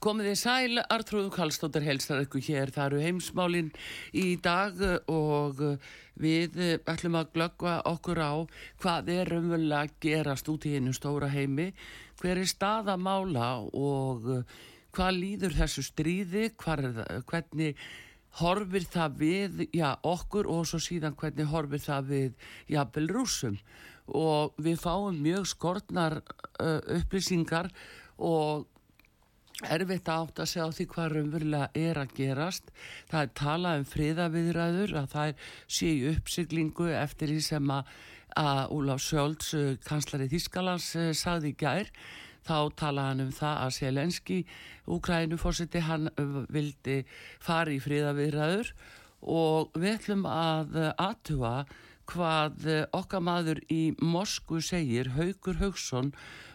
Komið þið sæl, Artrúðu Kallstóttir helstar ykkur hér, það eru heimsmálinn í dag og við ætlum að glöggva okkur á hvað er umvölu að gerast út í hennu stóra heimi, hver er staðamála og hvað líður þessu stríði, er, hvernig horfir það við já, okkur og svo síðan hvernig horfir það við jafnvel rúsum og við fáum mjög skortnar uh, upplýsingar og erfitt að segja á því hvað raunverulega er að gerast. Það er talað um friðaviðræður að það sé í uppsiglingu eftir því sem að, að Úláf Sjölds, eh, kanslari Þískalands, eh, sagði í gær. Þá talaði hann um það að Selenski, Úkrænufórsiti, hann eh, vildi fara í friðaviðræður og við ætlum að aðtuga hvað okkar maður í Moskvu segir, Haugur Haugsson,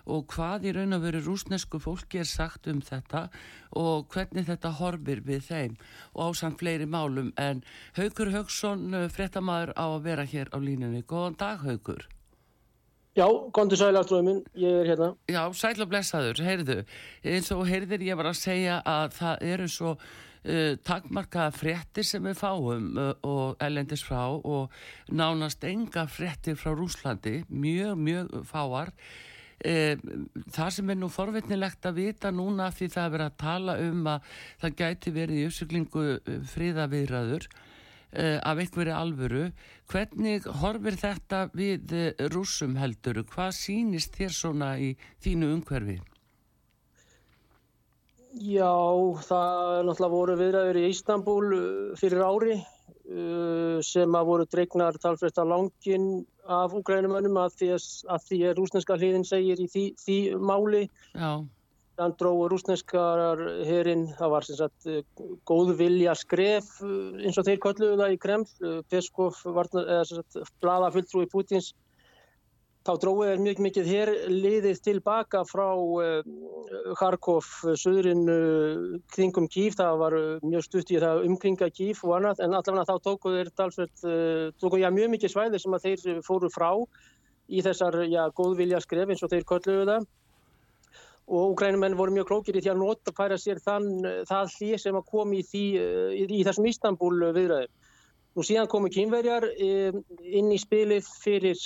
og hvað í raun og veru rúsnesku fólki er sagt um þetta og hvernig þetta horfir við þeim og ásang fleiri málum en Haugur Haugsson, eh, frettamæður á að vera hér á línunni. Góðan dag Haugur. Já, kontur sæl aftrúðuminn, ég er hérna. Já, sæl og blessaður, heyrðu. Eins og heyrðir ég var að segja að það eru svo uh, takmarkaða frettir sem við fáum uh, og ellendis frá og nánast enga frettir frá Rúslandi, mjög, mjög fáar. E, það sem er nú forvitnilegt að vita núna því það er verið að tala um að það gæti verið í uppsöklingu e, fríðaviðraður e, af einhverju alvöru. Hvernig horfir þetta við rúsum heldur? Hvað sínist þér svona í þínu umhverfi? Já, það er náttúrulega voru viðræður í Ístanbúl fyrir ári sem að voru dregnar talfræst að langin af úgrænumönnum að því að, að því að rúsneska hliðin segir í því, því máli. Já. Þann dróðu rúsneskar herinn, það var sem sagt góð vilja skref eins og þeir kölluðu það í Kreml. Peskov var blada fulltrúi Putins Þá dróið er mjög mikið hér liðið tilbaka frá uh, Kharkov, söðurinn uh, kringum Kíf, það var uh, mjög stutt í það umkringa Kíf og annað, en allavega þá tókuð þeir talsveit, tókuð já, mjög mikið svæði sem að þeir fóru frá í þessar já, góðvilja skref eins og þeir kölluðu það og úgrænumenn voru mjög klókir í því að nota færa sér þann, það hlið sem að komi í, því, í, í þessum Ístanbúl viðræðum. Nú síðan komu kynverjar inn í spilið fyrir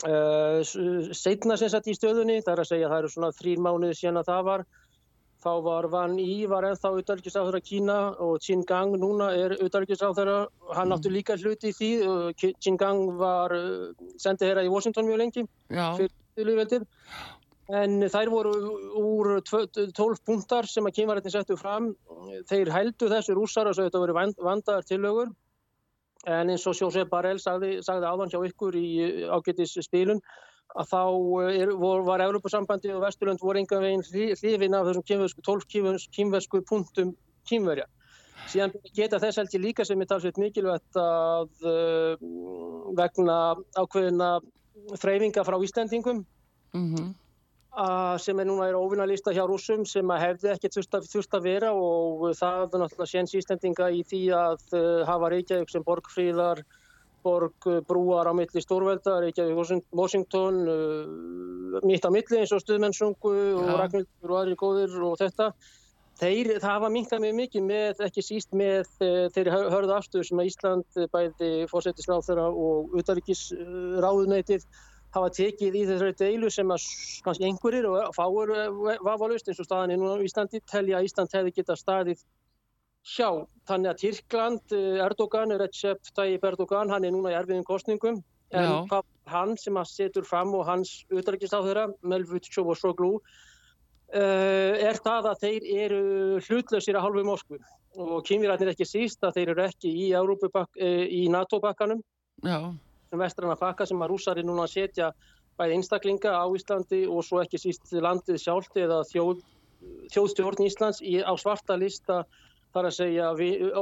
setna sem satt í stöðunni, það er að segja að það eru svona þrýr mánuði síðan að það var. Þá var Van Í var ennþá auðvitaðrikiðsáþara Kína og Qin Gang núna er auðvitaðrikiðsáþara hann mm. áttu líka hluti í því Qin Gang var uh, sendið herra í Washington mjög lengi fyrir en þær voru úr 12 punktar sem að kynvarættin settu fram. Þeir heldu þessu rúsar og þetta voru vandaðar tillögur en eins og Jósef Barell sagði, sagði áðan hjá ykkur í ágætis spilun að þá eh, er, vor, var Európa-sambandi og Vesturlund voru enga veginn hlifin af þessum kýmversku, 12 kýmversku punktum kýmverja. Síðan geta þess held ég líka sem er talsveit mikilvægt að uh, vegna ákveðina þreyfinga frá Íslandingum mm -hmm sem er núna er óvinnalista hjá rúsum sem hefði ekkert þurft að vera og það er náttúrulega séns ístendinga í því að uh, hafa Reykjavík sem borgfríðar, borgbrúar á milli stórvelda, Reykjavík, Washington, uh, mitt á milli eins og stuðmennsungu og Ragnhildur og aðri góðir og þetta. Þeir, það hafa minkað mjög mikið með, ekki síst með þeirri hörðu afstöðu sem að Ísland bæði fórsetisráð þeirra og utarrikisráðunætið hafa tekið í þessari deilu sem að kannski einhverjir og fáur vafalust eins og staðan er núna í Íslandi telja að Ísland hefði geta staðið sjá. Þannig að Tyrkland, eh, Erdogan, Recep Tayyip Erdogan, hann er núna í erfiðum kostningum en Já. hann sem að setur fram og hans auðvækistáðura, Melvut Sjófosoglu, uh, er það að þeir eru hlutlausir að halvu Moskvu og kynvirætnir ekki síst að þeir eru ekki í, í NATO-bakkanum. Já sem vestrana pakka sem að rúsari núna setja bæði einstaklinga á Íslandi og svo ekki síst landið sjálft eða þjóð, þjóðstjórn Íslands í, á svarta lista þar að segja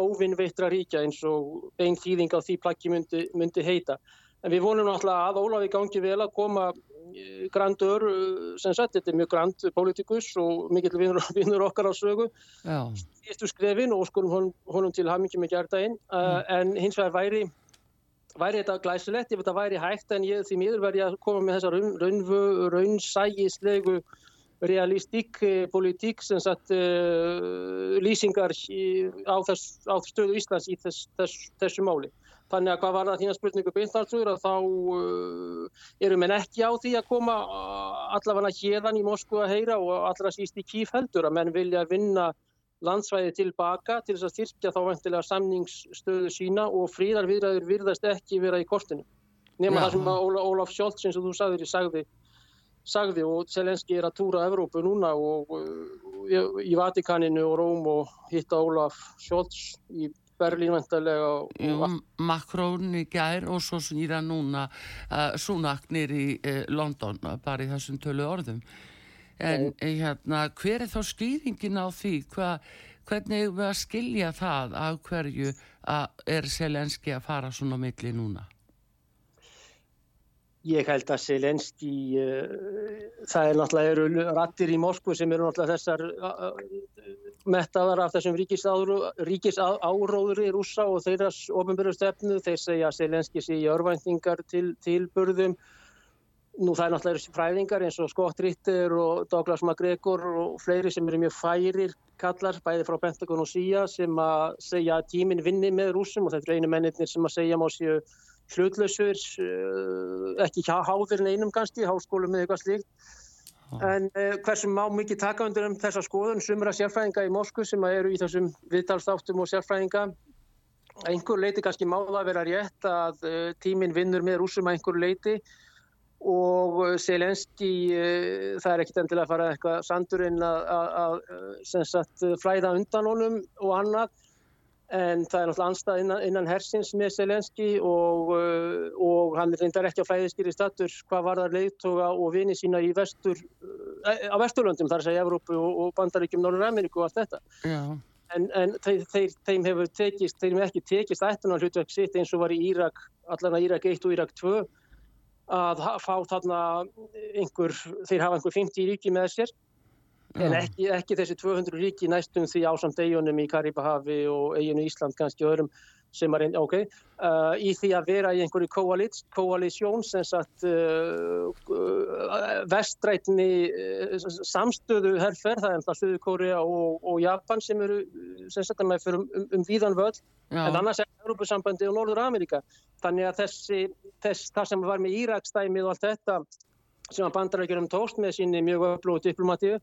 óvinnveittra ríkja eins og einn þýðing á því plakki myndi, myndi heita. En við vonum náttúrulega að Ólafi gangi vel að koma eh, grandur, eh, sem sagt, þetta er mjög grand politikus og mikill vinnur, vinnur okkar á sögu. Ístu skrefin og skulum honum, honum til hamingi með gerðdægin. Uh, mm. En hins vegar væri, væri þetta glæsilegt, ef þetta væri hægt, en ég, því miður verði að koma með þessa raunvu, raunsægislegu realistík politík sem sagt uh, lýsingar á, þess, á stöðu Íslands í þess, þess, þessu máli. Þannig að hvað var það þína spurningu beintansur að þá uh, eru menn ekki á því að koma allavega hérðan í Moskva að heyra og allra síst í kýf heldur að menn vilja vinna landsvæði tilbaka til þess að styrkja þá vantilega samningsstöðu sína og fríðarviðræður virðast ekki vera í kortinu. Nefna það sem Ólaf Sjólt, sem þú sagðir, sagði sagði og Selenski er að túra Evrópu núna og, og í Vatikaninu og Róm og hitta Ólaf Scholz í Berlín vendarlega Makrón í gær og svo snýra núna uh, Súnaknir í uh, London bara í þessum tölu orðum en Nei. hérna hver er þá skýringin á því Hva, hvernig við að skilja það af hverju að er Selenski að fara svona milli núna Ég held að Selenski, uh, það er náttúrulega eru rattir í Moskvu sem eru náttúrulega þessar uh, mettaðar af þessum ríkisáróður í rúsa og þeirras ofinbyrju stefnu. Þeir segja að Selenski sé í örvæntingar til, til burðum. Nú það er náttúrulega fræðingar eins og Scott Ritter og Douglas MacGregor og fleiri sem eru mjög færir kallar, bæði frá Pentagon og CIA sem að segja að tíminn vinni með rúsum og þetta eru einu mennir sem að segja má séu hlutlausur, eh, ekki háður en einum kannski, háskólum eða eitthvað slíkt. En uh, hversum má mikið taka undir um þessa skoðun? Sumra sérfræðinga í Moskvu sem eru í þessum viðtalstáttum og sérfræðinga einhver leiti kannski má það vera rétt að uh, tíminn vinnur með rúsum að einhver leiti og Selenski það er ekkit endilega að fara eitthvað sandurinn að flæða undan honum og annað. En það er náttúrulega anstað innan, innan hersins með Selenski og, og hann reyndar ekki á flæðiskýri statur hvað var það leiðtoga og vini sína í vestur, á vesturlöndum þar að segja Evrópu og, og Bandaríkjum Norður Ameríku og allt þetta. Já. en, en þeir, þeir, þeim hefur tekist þeim hefur ekki tekist ættunar hlutverk sitt eins og var í Írak, allan að Írak 1 og Írak 2 að fá þarna einhver, þeir hafa einhver 50 ríki með sér. En ekki, ekki þessi 200 ríki næstum því ásamt eigunum í Karibahavi og eiginu Ísland kannski öðrum sem er einn, ok, uh, í því að vera í einhverju koalísjón sem sagt uh, vestrætni uh, samstöðu herrferð, það er alltaf Suðukóri og, og Japan sem eru sem sagt að maður fyrir um, um, um víðan völd Já. en annars er Europasambandi og Norður Amerika þannig að þessi, þess, það sem var með Íraksdæmið og allt þetta sem að bandarækjurum tóst með síni mjög öflúið diplomatíu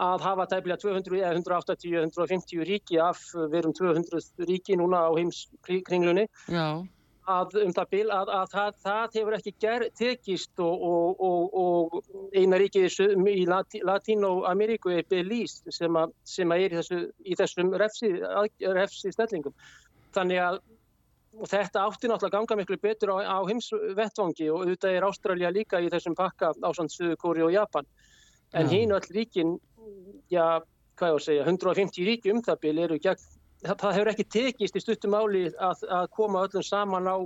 að hafa tæmlega 200 eða 180, 150 ríki af verum 200 ríki núna á heimskringlunni að um það bil að, að það, það hefur ekki ger, tekist og, og, og, og eina ríki í Latín-Ameríku er Belize sem, a, sem að er í, þessu, í þessum refsi, refsi stellingum þannig að þetta átti náttúrulega ganga miklu betur á, á heimsvettvangi og auðvitað er Ástralja líka í þessum pakka ásand Suðukóri og Japan. En hín öll ríkin já, hvað ég að segja, 150 ríki um það byrju eru gegn, það hefur ekki tekist í stuttum áli að, að koma öllum saman á,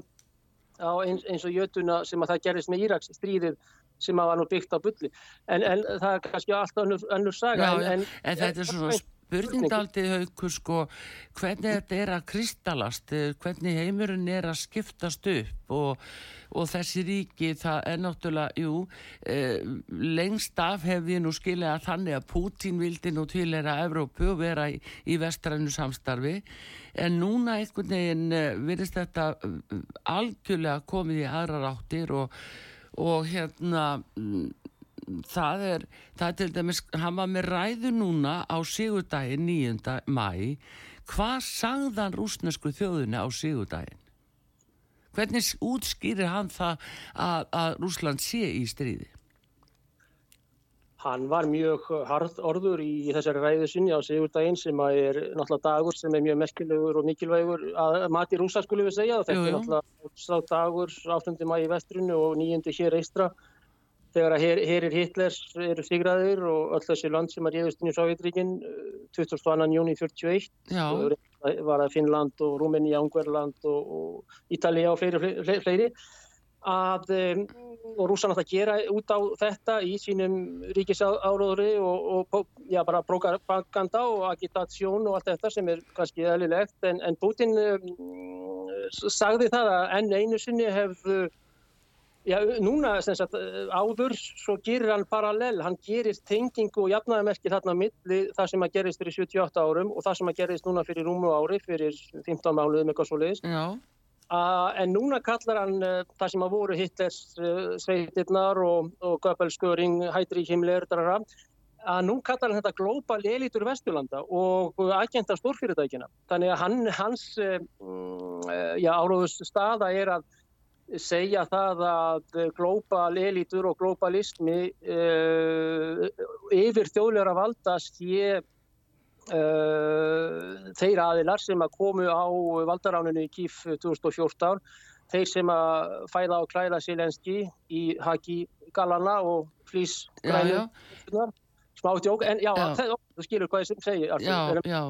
á eins, eins og jötuna sem að það gerist með Íraks stríðið sem að var nú byggt á bulli. En, en það er kannski alltaf önnur, önnur saga já, en, en, en þetta er svona spurningdaldið haugur sko hvernig þetta er að kristalast eh, hvernig heimurinn er að skiptast upp og, og þessi ríki það er náttúrulega, jú eh, lengst af hef ég nú skilja að þannig að Pútín vildi nú tilera Evrópu og vera í, í vestrannu samstarfi. En núna einhvern veginn eh, virðist þetta eh, algjörlega komið í aðra ráttir og, og hérna mm, það er, það er til dæmis, hann var með ræðu núna á sígudaginn 9. mæ, hvað sagðan rúsnesku þjóðinu á sígudaginn? Hvernig útskýrir hann það að, að Rúsland sé í stríði? Hann var mjög hard orður í þessari ræðu sinni á Sigurdaginn sem er náttúrulega dagur sem er mjög merkilegur og mikilvægur að mati rúsa skulum við segja. Þetta jú, jú. er náttúrulega dagur 8. mæ í vestrinu og 9. hér eistra þegar að her, herir Hitlers eru sigraðir og öll þessi land sem að réðust inn í Sovjetríkin 22. júni 41 Já. var það Finnland og Rúmeni, Ungverland og, og Ítalija og fleiri, fleiri, fleiri að um, og rúsan átt að gera út á þetta í sínum ríkisáróðri og, og já, bara propaganda og agitasjón og allt þetta sem er kannski eðlilegt en, en Putin um, sagði það að enn einu sinni hefðu já, núna sagt, áður svo gerir hann parallell, hann gerir tengingu og jafnaðamerki þarna milli það sem að gerist fyrir 78 árum og það sem að gerist núna fyrir rúmu ári fyrir 15 mánuðum eitthvað svo leiðis Uh, en núna kallar hann uh, það sem að voru Hitlers uh, sveitirnar og, og Göbelsköring, Hætri Himmler að nú kallar hann þetta glóbal elitur Vesturlanda og agenda stórfyrirtækina. Þannig að hann, hans mm, áróðus staða er að segja það að glóbal elitur og glóbalismi yfir þjóðleira valda sé Uh, þeir aðilar sem að komu á valdaráninu í KIF 2014 þeir sem að fæða og klæða Silenski í haki galana og flýs smá tjók en já, já. Það, þú skilur hvað ég segir Já, já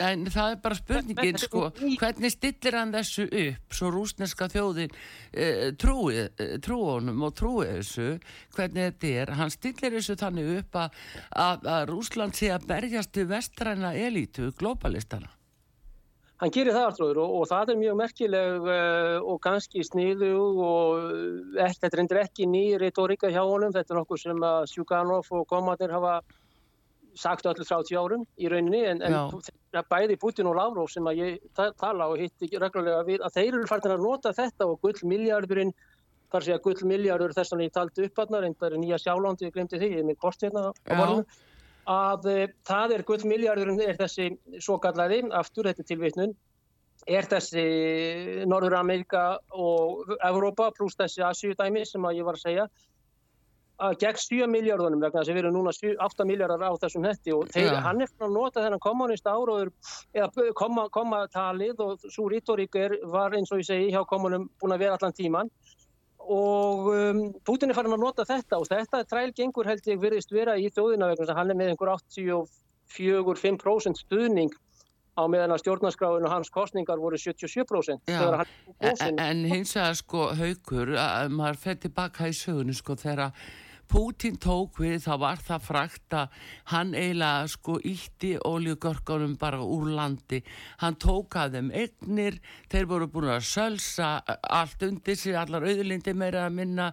En það er bara spurningin sko, hvernig stillir hann þessu upp svo rúsneska þjóðin e, trúi, e, trúonum og trúi þessu, hvernig þetta er, hann stillir þessu þannig upp að, Rúsland sé að berjast til vestræna elitu, globalistana. Hann gerir það alltaf og, og það er mjög merkileg uh, og ganski sniðu og þetta er ekki ný retorika hjá honum, þetta er nokkuð sem að Sjúkanov og Komadir hafa sagt öllu frá tíu árum í rauninni en, en bæði Putin og Lavrov sem að ég tala og hitti reglulega við að þeir eru færðin að nota þetta og gullmiljardurinn þar sé að gullmiljardur þess að ég taldi upp að það er nýja sjálflandi, ég glemti því, ég er með kost hérna á borðinu að e, það er gullmiljardurinn er þessi svo kallaði, aftur þetta tilvitnun er þessi Norður Amerika og Evrópa pluss þessi Asíu dæmi sem að ég var að segja gegn 7 miljardunum vegna þess að við erum núna 7, 8 miljardar á þessum hetti og þeir, ja. hann er frá að nota þennan kommunist áraður eða koma, koma talið og svo rítorík var eins og ég segi hjá komunum búin að vera allan tíman og um, Putin er farin að nota þetta og þetta trælgengur held ég virðist vera í þjóðina vegna þess að hann er með einhver 84-5% stuðning á meðan að stjórnarskráinu hans kostningar voru 77% en, en hins vegar sko haugur að maður fer tilbaka í sögunu sko þegar Pútin tók við þá var það frækt að hann eiginlega sko ítti óljugörgunum bara úr landi. Hann tók að þeim egnir þeir voru búin að sölsa allt undir sig, allar auðlindi meira að minna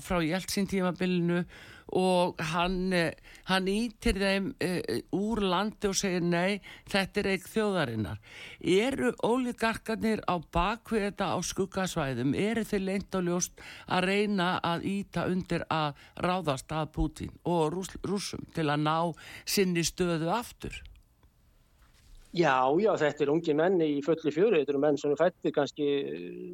frá Jeltsin tímabilinu og hann, eh, hann ítir þeim uh, úr landi og segir nei, þetta er ekki þjóðarinnar. Eru ólíkarkarnir á bakvið þetta á skuggasvæðum, eru þeir leint og ljóst að reyna að íta undir að ráðast að Putin og rús, rúsum til að ná sinni stöðu aftur? Já, já, þetta er ungi menn í fulli fjöru, þetta eru menn sem er fættir kannski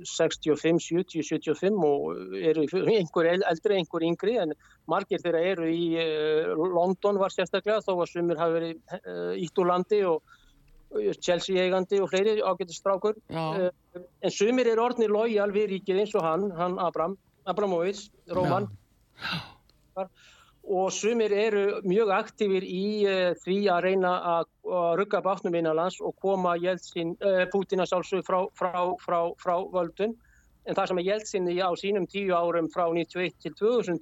65, 70, 75 og eru einhver eldri, einhver yngri en margir þeirra eru í uh, London var sérstaklega þó að sumir hafi verið ítt úr landi og Chelsea eigandi og fleiri ágættistrákur en sumir eru orðnir lojal við ríkið eins og hann, hann Abram, Abramovic, Róman og sumir eru mjög aktífir í uh, því að reyna að rugga bátnum innanlands og koma Jeltsin, uh, Putin að sálsög frá, frá, frá, frá völdun en það sem að Jeltsin á sínum tíu árum frá 1991 til 2000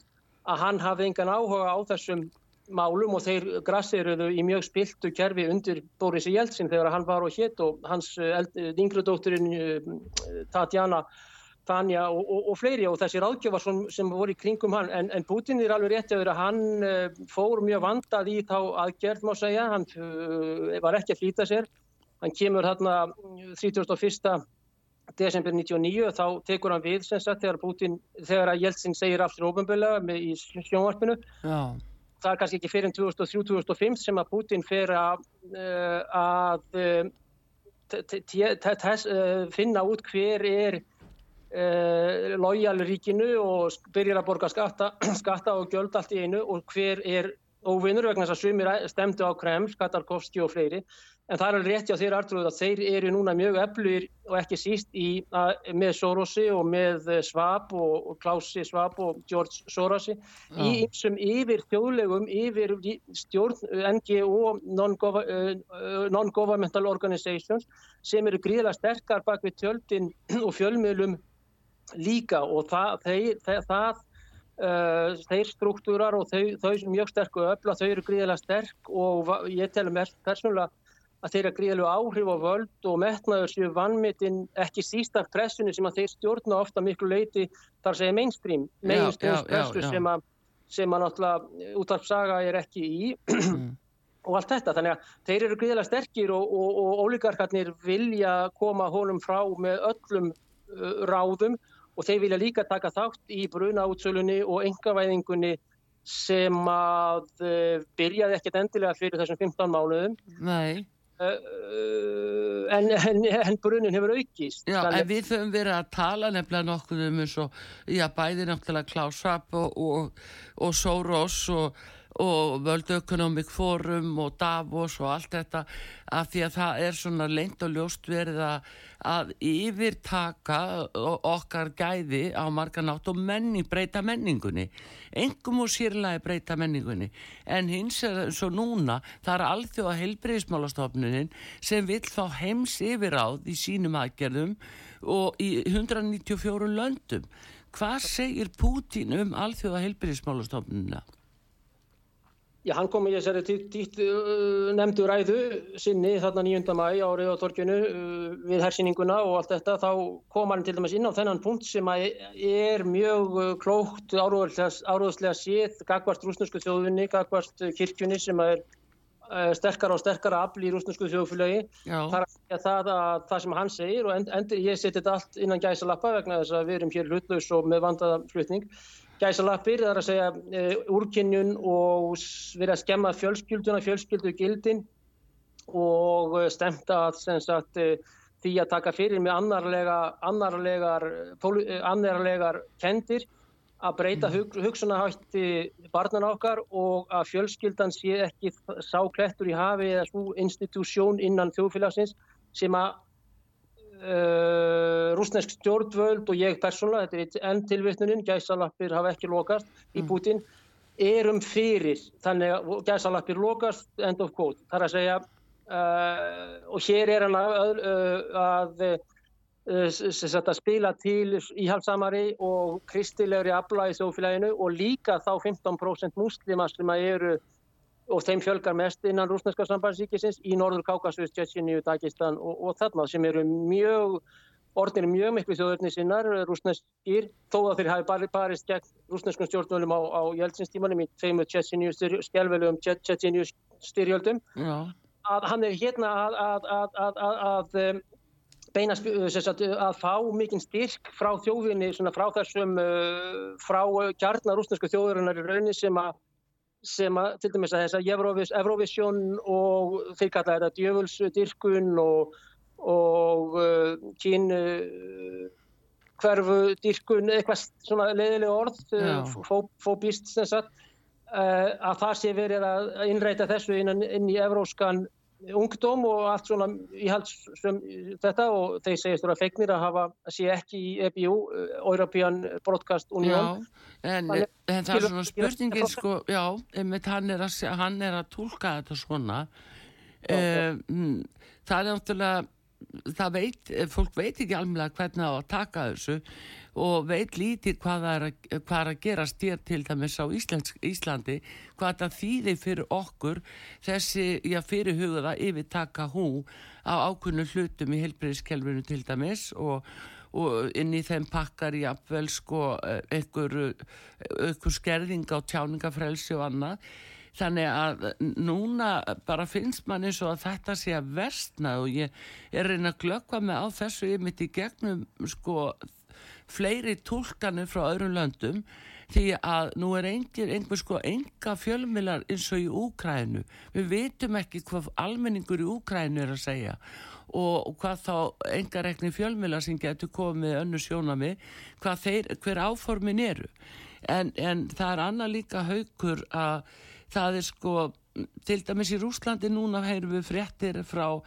að hann hafði engan áhuga á þessum málum og þeir grassiruðu í mjög spiltu kerfi undir Boris Jeltsin þegar hann var og hétt og hans uh, yngru dótturinn Tatjana Tanja og, og, og fleiri og þessi ráðgjöfar sem, sem voru í kringum hann en, en Putin er alveg rétti að hann uh, fór mjög vandað í þá aðgerð má segja, hann uh, var ekki að flýta sér, hann kemur hérna 31. desember 99 þá tekur hann við sem sagt þegar Putin, þegar að Jeltsin segir aftur ofinböla í sjónvarpinu Já. það er kannski ekki fyrir 2003-2005 sem að Putin fer að, að finna út hver er Uh, lojal ríkinu og byrjar að borga skatta, skatta og gjöld allt í einu og hver er óvinnur vegna þess að sumir stemdu á Kreml, Katarkovski og fleiri En það er rétti á þeirra artrúið að þeir eru núna mjög öflugir og ekki síst í, að, með Sorosi og með Svab og, og Klausi Svab og George Sorosi Já. í einsum yfir þjóðlegum, yfir stjórn NGO Non-Governmental non Organizations sem eru gríðilega sterkar bak við tjöldin og fjölmiðlum líka og það, þeir, þeir, það Uh, þeir struktúrar og þau, þau mjög sterk og öfla, þau eru gríðilega sterk og ég telum persónulega að þeirra gríðalegu áhrif á völd og metnaður séu vannmitinn ekki síst af pressunni sem að þeir stjórna ofta miklu leiti þar segja mainstream, mainstream pressu sem að, sem að náttúrulega útvarpsaga er ekki í mm. og allt þetta. Þannig að þeir eru gríðalega sterkir og, og, og ólíkarkarnir vilja koma honum frá með öllum uh, ráðum og þeir vilja líka taka þátt í brunaútsölunni og engavæðingunni sem að uh, byrjaði ekkert endilega fyrir þessum 15 mánuðum. Nei. Uh, en, en, en brunin hefur aukist Já, en við höfum verið að tala nefnilega nokkuð um eins og, já, bæði náttúrulega Klaus Rapp og, og, og Soros og og World Economic Forum og Davos og allt þetta að því að það er svona lengt og ljóst verið að, yfirtaka okkar gæði á marganátt og menni breyta menningunni. Engum og sírlega breyta menningunni. En hins er svo núna það er alþjóða heilbreyðismálastofnunin sem vil þá heims yfiráð í sínum aðgerðum og í 194 löndum. Hvað segir Pútín um alþjóða heilbreyðismálastofnunina? Já, hann kom í þessari uh, nefndu ræðu sinni þarna 9. mæ á Rauðatorkjunu uh, við hersýninguna og allt þetta, þá kom hann til dæmis inn á þennan punkt sem er mjög klókt áróðslega séð, gagvart rúsnesku þjóðunni, gagvart kirkjunni sem er sterkara og sterkara afl í rúsnesku þjóðfélagi. Það er það, að, það sem hann segir og endur ég seti þetta allt innan gæsa lappa vegna þess að við erum hér hlutlaus og með vandaða flutning gæsalappir, það er að segja e, úrkynnjun og verið að skemma fjölskylduna, fjölskyldu gildin og e, stemta að sagt, e, því að taka fyrir með annarlega, annarlegar, annarlegar kendir að breyta hug, hugsunahætti barnan okkar og að fjölskyldan sé ekki sá klettur í hafi eða svo institusjón innan þjóðfélagsins sem að Uh, rúsnesk stjórnvöld og ég persónulega, þetta er enn tilvittnunin gæsalappir hafa ekki lokast í Putin erum fyrir þannig að gæsalappir lokast end of quote, þar að segja uh, og hér er hann að, að, að, að spila til íhalsamari og kristilegri afla í þjófélaginu og líka þá 15% muslima sem eru og þeim fjölgar mest innan rúsneska sambandsíkisins í Norður Kákasus, Tjetsinju, Dagestan og, og þarna sem eru mjög orðinir mjög miklu þjóðurni sinnar rúsneskir, þó að þeir hafi barist gegn rúsneskum stjórnvölum á, á jælsinstímanum í tveimu Tjetsinju skjálfvelum Tjetsinju styrjöldum. Að hann er hérna að, að, að, að um, beina að fá mikinn styrk frá þjóðinni, frá þessum frá kjarnar rúsnesku þjóðurinnar í raunin sem að sem að til dæmis að þess að Eurovision og þeir kalla þetta djöfulsdyrkun og, og uh, kín uh, hverfu dyrkun, eitthvað svona leiðilega orð, uh, fó, fóbist sem sagt, uh, að það sé verið að innræta þessu inn, inn í evróskan ungdóm og allt svona íhalds sem þetta og þeir segist að fegnir að hafa að sé ekki í EBU, European Broadcast Union. En, en það er svona spurningin sko, já, einmitt hann er að, hann er að tólka þetta svona. Um, það er náttúrulega það veit, fólk veit ekki alveg hvernig það á að taka þessu og veit lítið hvað er að, hvað er að gera styr til dæmis á Íslands, Íslandi hvað það þýðir fyrir okkur þessi, já, fyrir hugaða yfirtaka hú á ákunnu hlutum í helbreyðskelvinu til dæmis og, og inn í þeim pakkar í apvel sko einhver, skerðing á tjáningafrelsi og annað. Þannig að núna bara finnst mann eins og að þetta sé að verstna og ég er reyna að glöggva mig á þessu ég mitt í gegnum sko fleiri tólkanir frá öðrum löndum því að nú er engir einhver sko enga fjölmilar eins og í Úkrænu við veitum ekki hvað almenningur í Úkrænu er að segja og hvað þá enga rekni fjölmilar sem getur komið önnu sjónami hvað þeir, hver áformin eru. En, en það er annað líka haugur að það er sko, til dæmis í Rúslandi núna heyrum við fréttir frá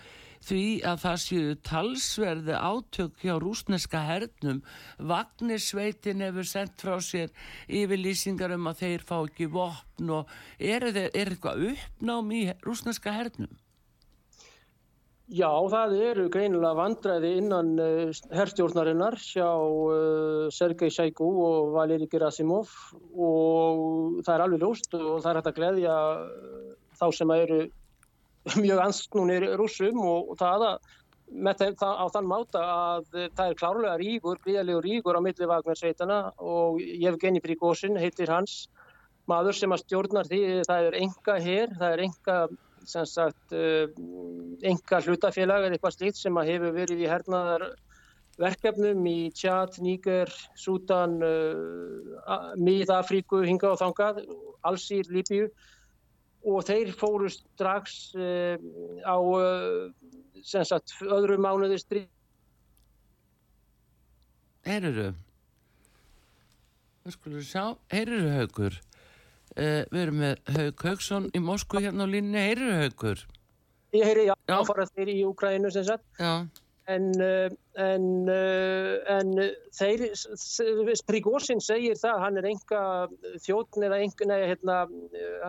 því að það séu talsverði átök hjá rúsneska hernum Vagnisveitin hefur sendt frá sér yfirlýsingar um að þeir fá ekki vopn og er, er, er eitthvað uppnám í rúsneska hernum? Já, það eru greinilega vandræði innan uh, herrstjórnarinnar hjá uh, Sergei Sjækú og Valeri Gerasimov og það er alveg ljóst og það er hægt að gleyðja uh, þá sem eru mjög ansnúnir rúsum og, og það að með þeim, á þann máta að það er klárlega ríkur, gríðalegur ríkur á milli Vagnarsveitana og Jevgeni Prigósin heitir hans maður sem að stjórnar því, það er enga hér, það er enga sem sagt enga uh, hlutafélag eða eitthvað slíkt sem hefur verið í hernaðar verkefnum í Tjad, Níger, Sútan, uh, Mið-Afríku, hinga og þangað, Allsýr, Líbíu og þeir fóru strax uh, á sem sagt öðru mánuði stríð. Sjá, heyruru haugur. Uh, við erum með Haug Haugsson í Moskvu hérna á línni, heyrir Haugur? Ég heyri, já, já. áfarað þeir í Úkrænu sem sagt en, uh, en, uh, en þeir Prigósin segir það hann er enga þjóttn eða enga, neða hérna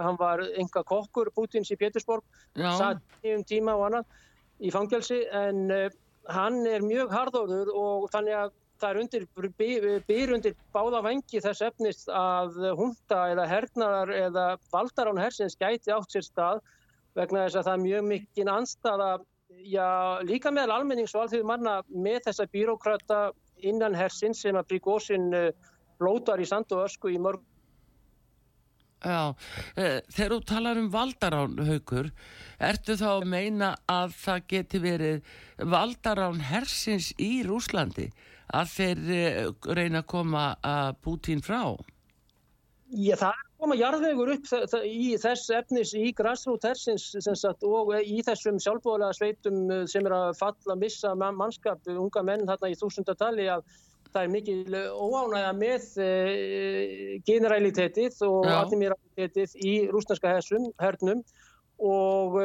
hann var enga kokkur Putins í Pétursborg satt í um tíma og annað í fangelsi. En hann er mjög harðorður og þannig að það er undir, byr undir báða vengi þess efnist að hunda eða hernaðar eða valdarán hersins gæti átt sér stað vegna þess að það er mjög mikinn anstaða, já líka meðal almennings og alþjóðu manna með þessa býrókrata innan hersins sem að Bríkósin blótar í sand og ösku í mörg. Já, þegar þú talar um valdarán haugur, ertu þá að meina að það geti verið valdarán hersins í Rúslandi? að þeir eh, reyna að koma að Putin frá? Já, það er koma jarðvegur upp í þess efnis í grassrút hersins og í þessum sjálfbóðlega sveitum eh, sem er að falla missa mannskap, unga menn þarna í þúsundatali að það er mikil óánægja með generalitetið og admiralitetið í rúsnarska hernum. Og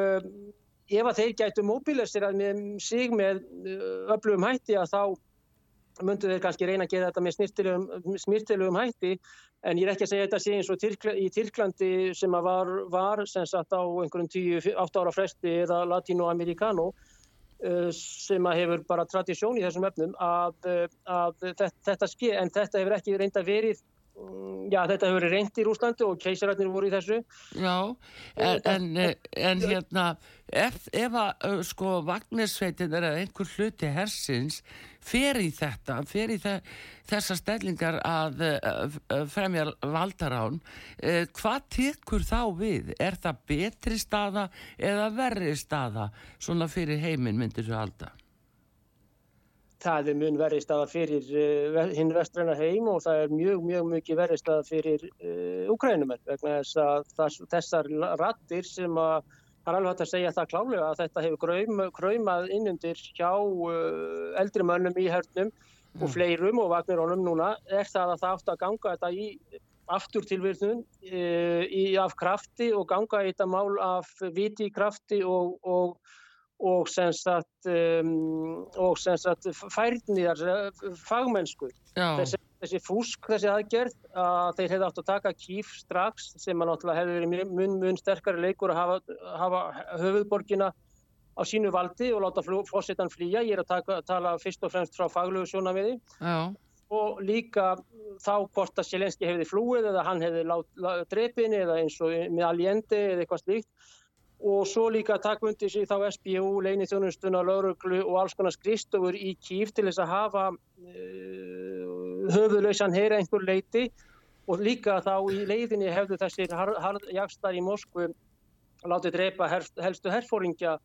ef að þeir gætu móbilistir að með sig með öflugum hætti að þá myndu þeir kannski reyna að gera þetta með smýrtilugum hætti en ég er ekki að segja þetta sé eins og Tyrkla, í Tyrklandi sem var, var sem sagt á einhverjum 10-8 ára fresti eða latinoamerikano uh, sem hefur bara tradisjón í þessum efnum að, uh, að þetta, þetta ske en þetta hefur ekki reynda verið Mm, já, þetta hefur verið reynd í Rúslandi og keisararnir voru í þessu. Já, en, en, en hérna, ef, ef að sko vagnisveitin er að einhver hluti hersins fer í þetta, fer í þessa stellingar að fremja valdarán, hvað tekur þá við? Er það betri staða eða verri staða svona fyrir heiminn myndir þú halda? það er mun verið staða fyrir uh, hinn vestræna heim og það er mjög, mjög mjög verið staða fyrir uh, Ukrænumenn vegna þess að þess, þessar rattir sem að það er alveg hægt að segja það klálega að þetta hefur kraum, kraumað innundir hjá uh, eldri mönnum í hörnum mm. og fleirum og vagnirónum núna. Er það að það átt að ganga þetta í aftur tilvirðun uh, af krafti og ganga í þetta mál af viti krafti og, og og sem sagt, um, og sem sagt færniðar fagmennsku. Þessi, þessi fúsk, þessi aðgerð að þeir hefði átt að taka kýf strax sem að náttúrulega hefði verið mun, mun sterkari leikur að hafa, hafa höfuðborgina á sínu valdi og láta fósittan flýja, ég er að taka, tala fyrst og fremst frá faglögu sjónaviði og líka þá hvort að Sjelenski hefði flúið eða hann hefði drepin eða eins og með aljendi eða eitthvað slíkt og svo líka takk undir sig þá SBU, leinið þjónustuna, lauruglu og alls konar skristofur í kýf til þess að hafa uh, höfuðlausan heyra einhver leiti og líka þá í leiðinni hefðu þessir jagstar í Moskvu látið drepa her, helstu herfóringja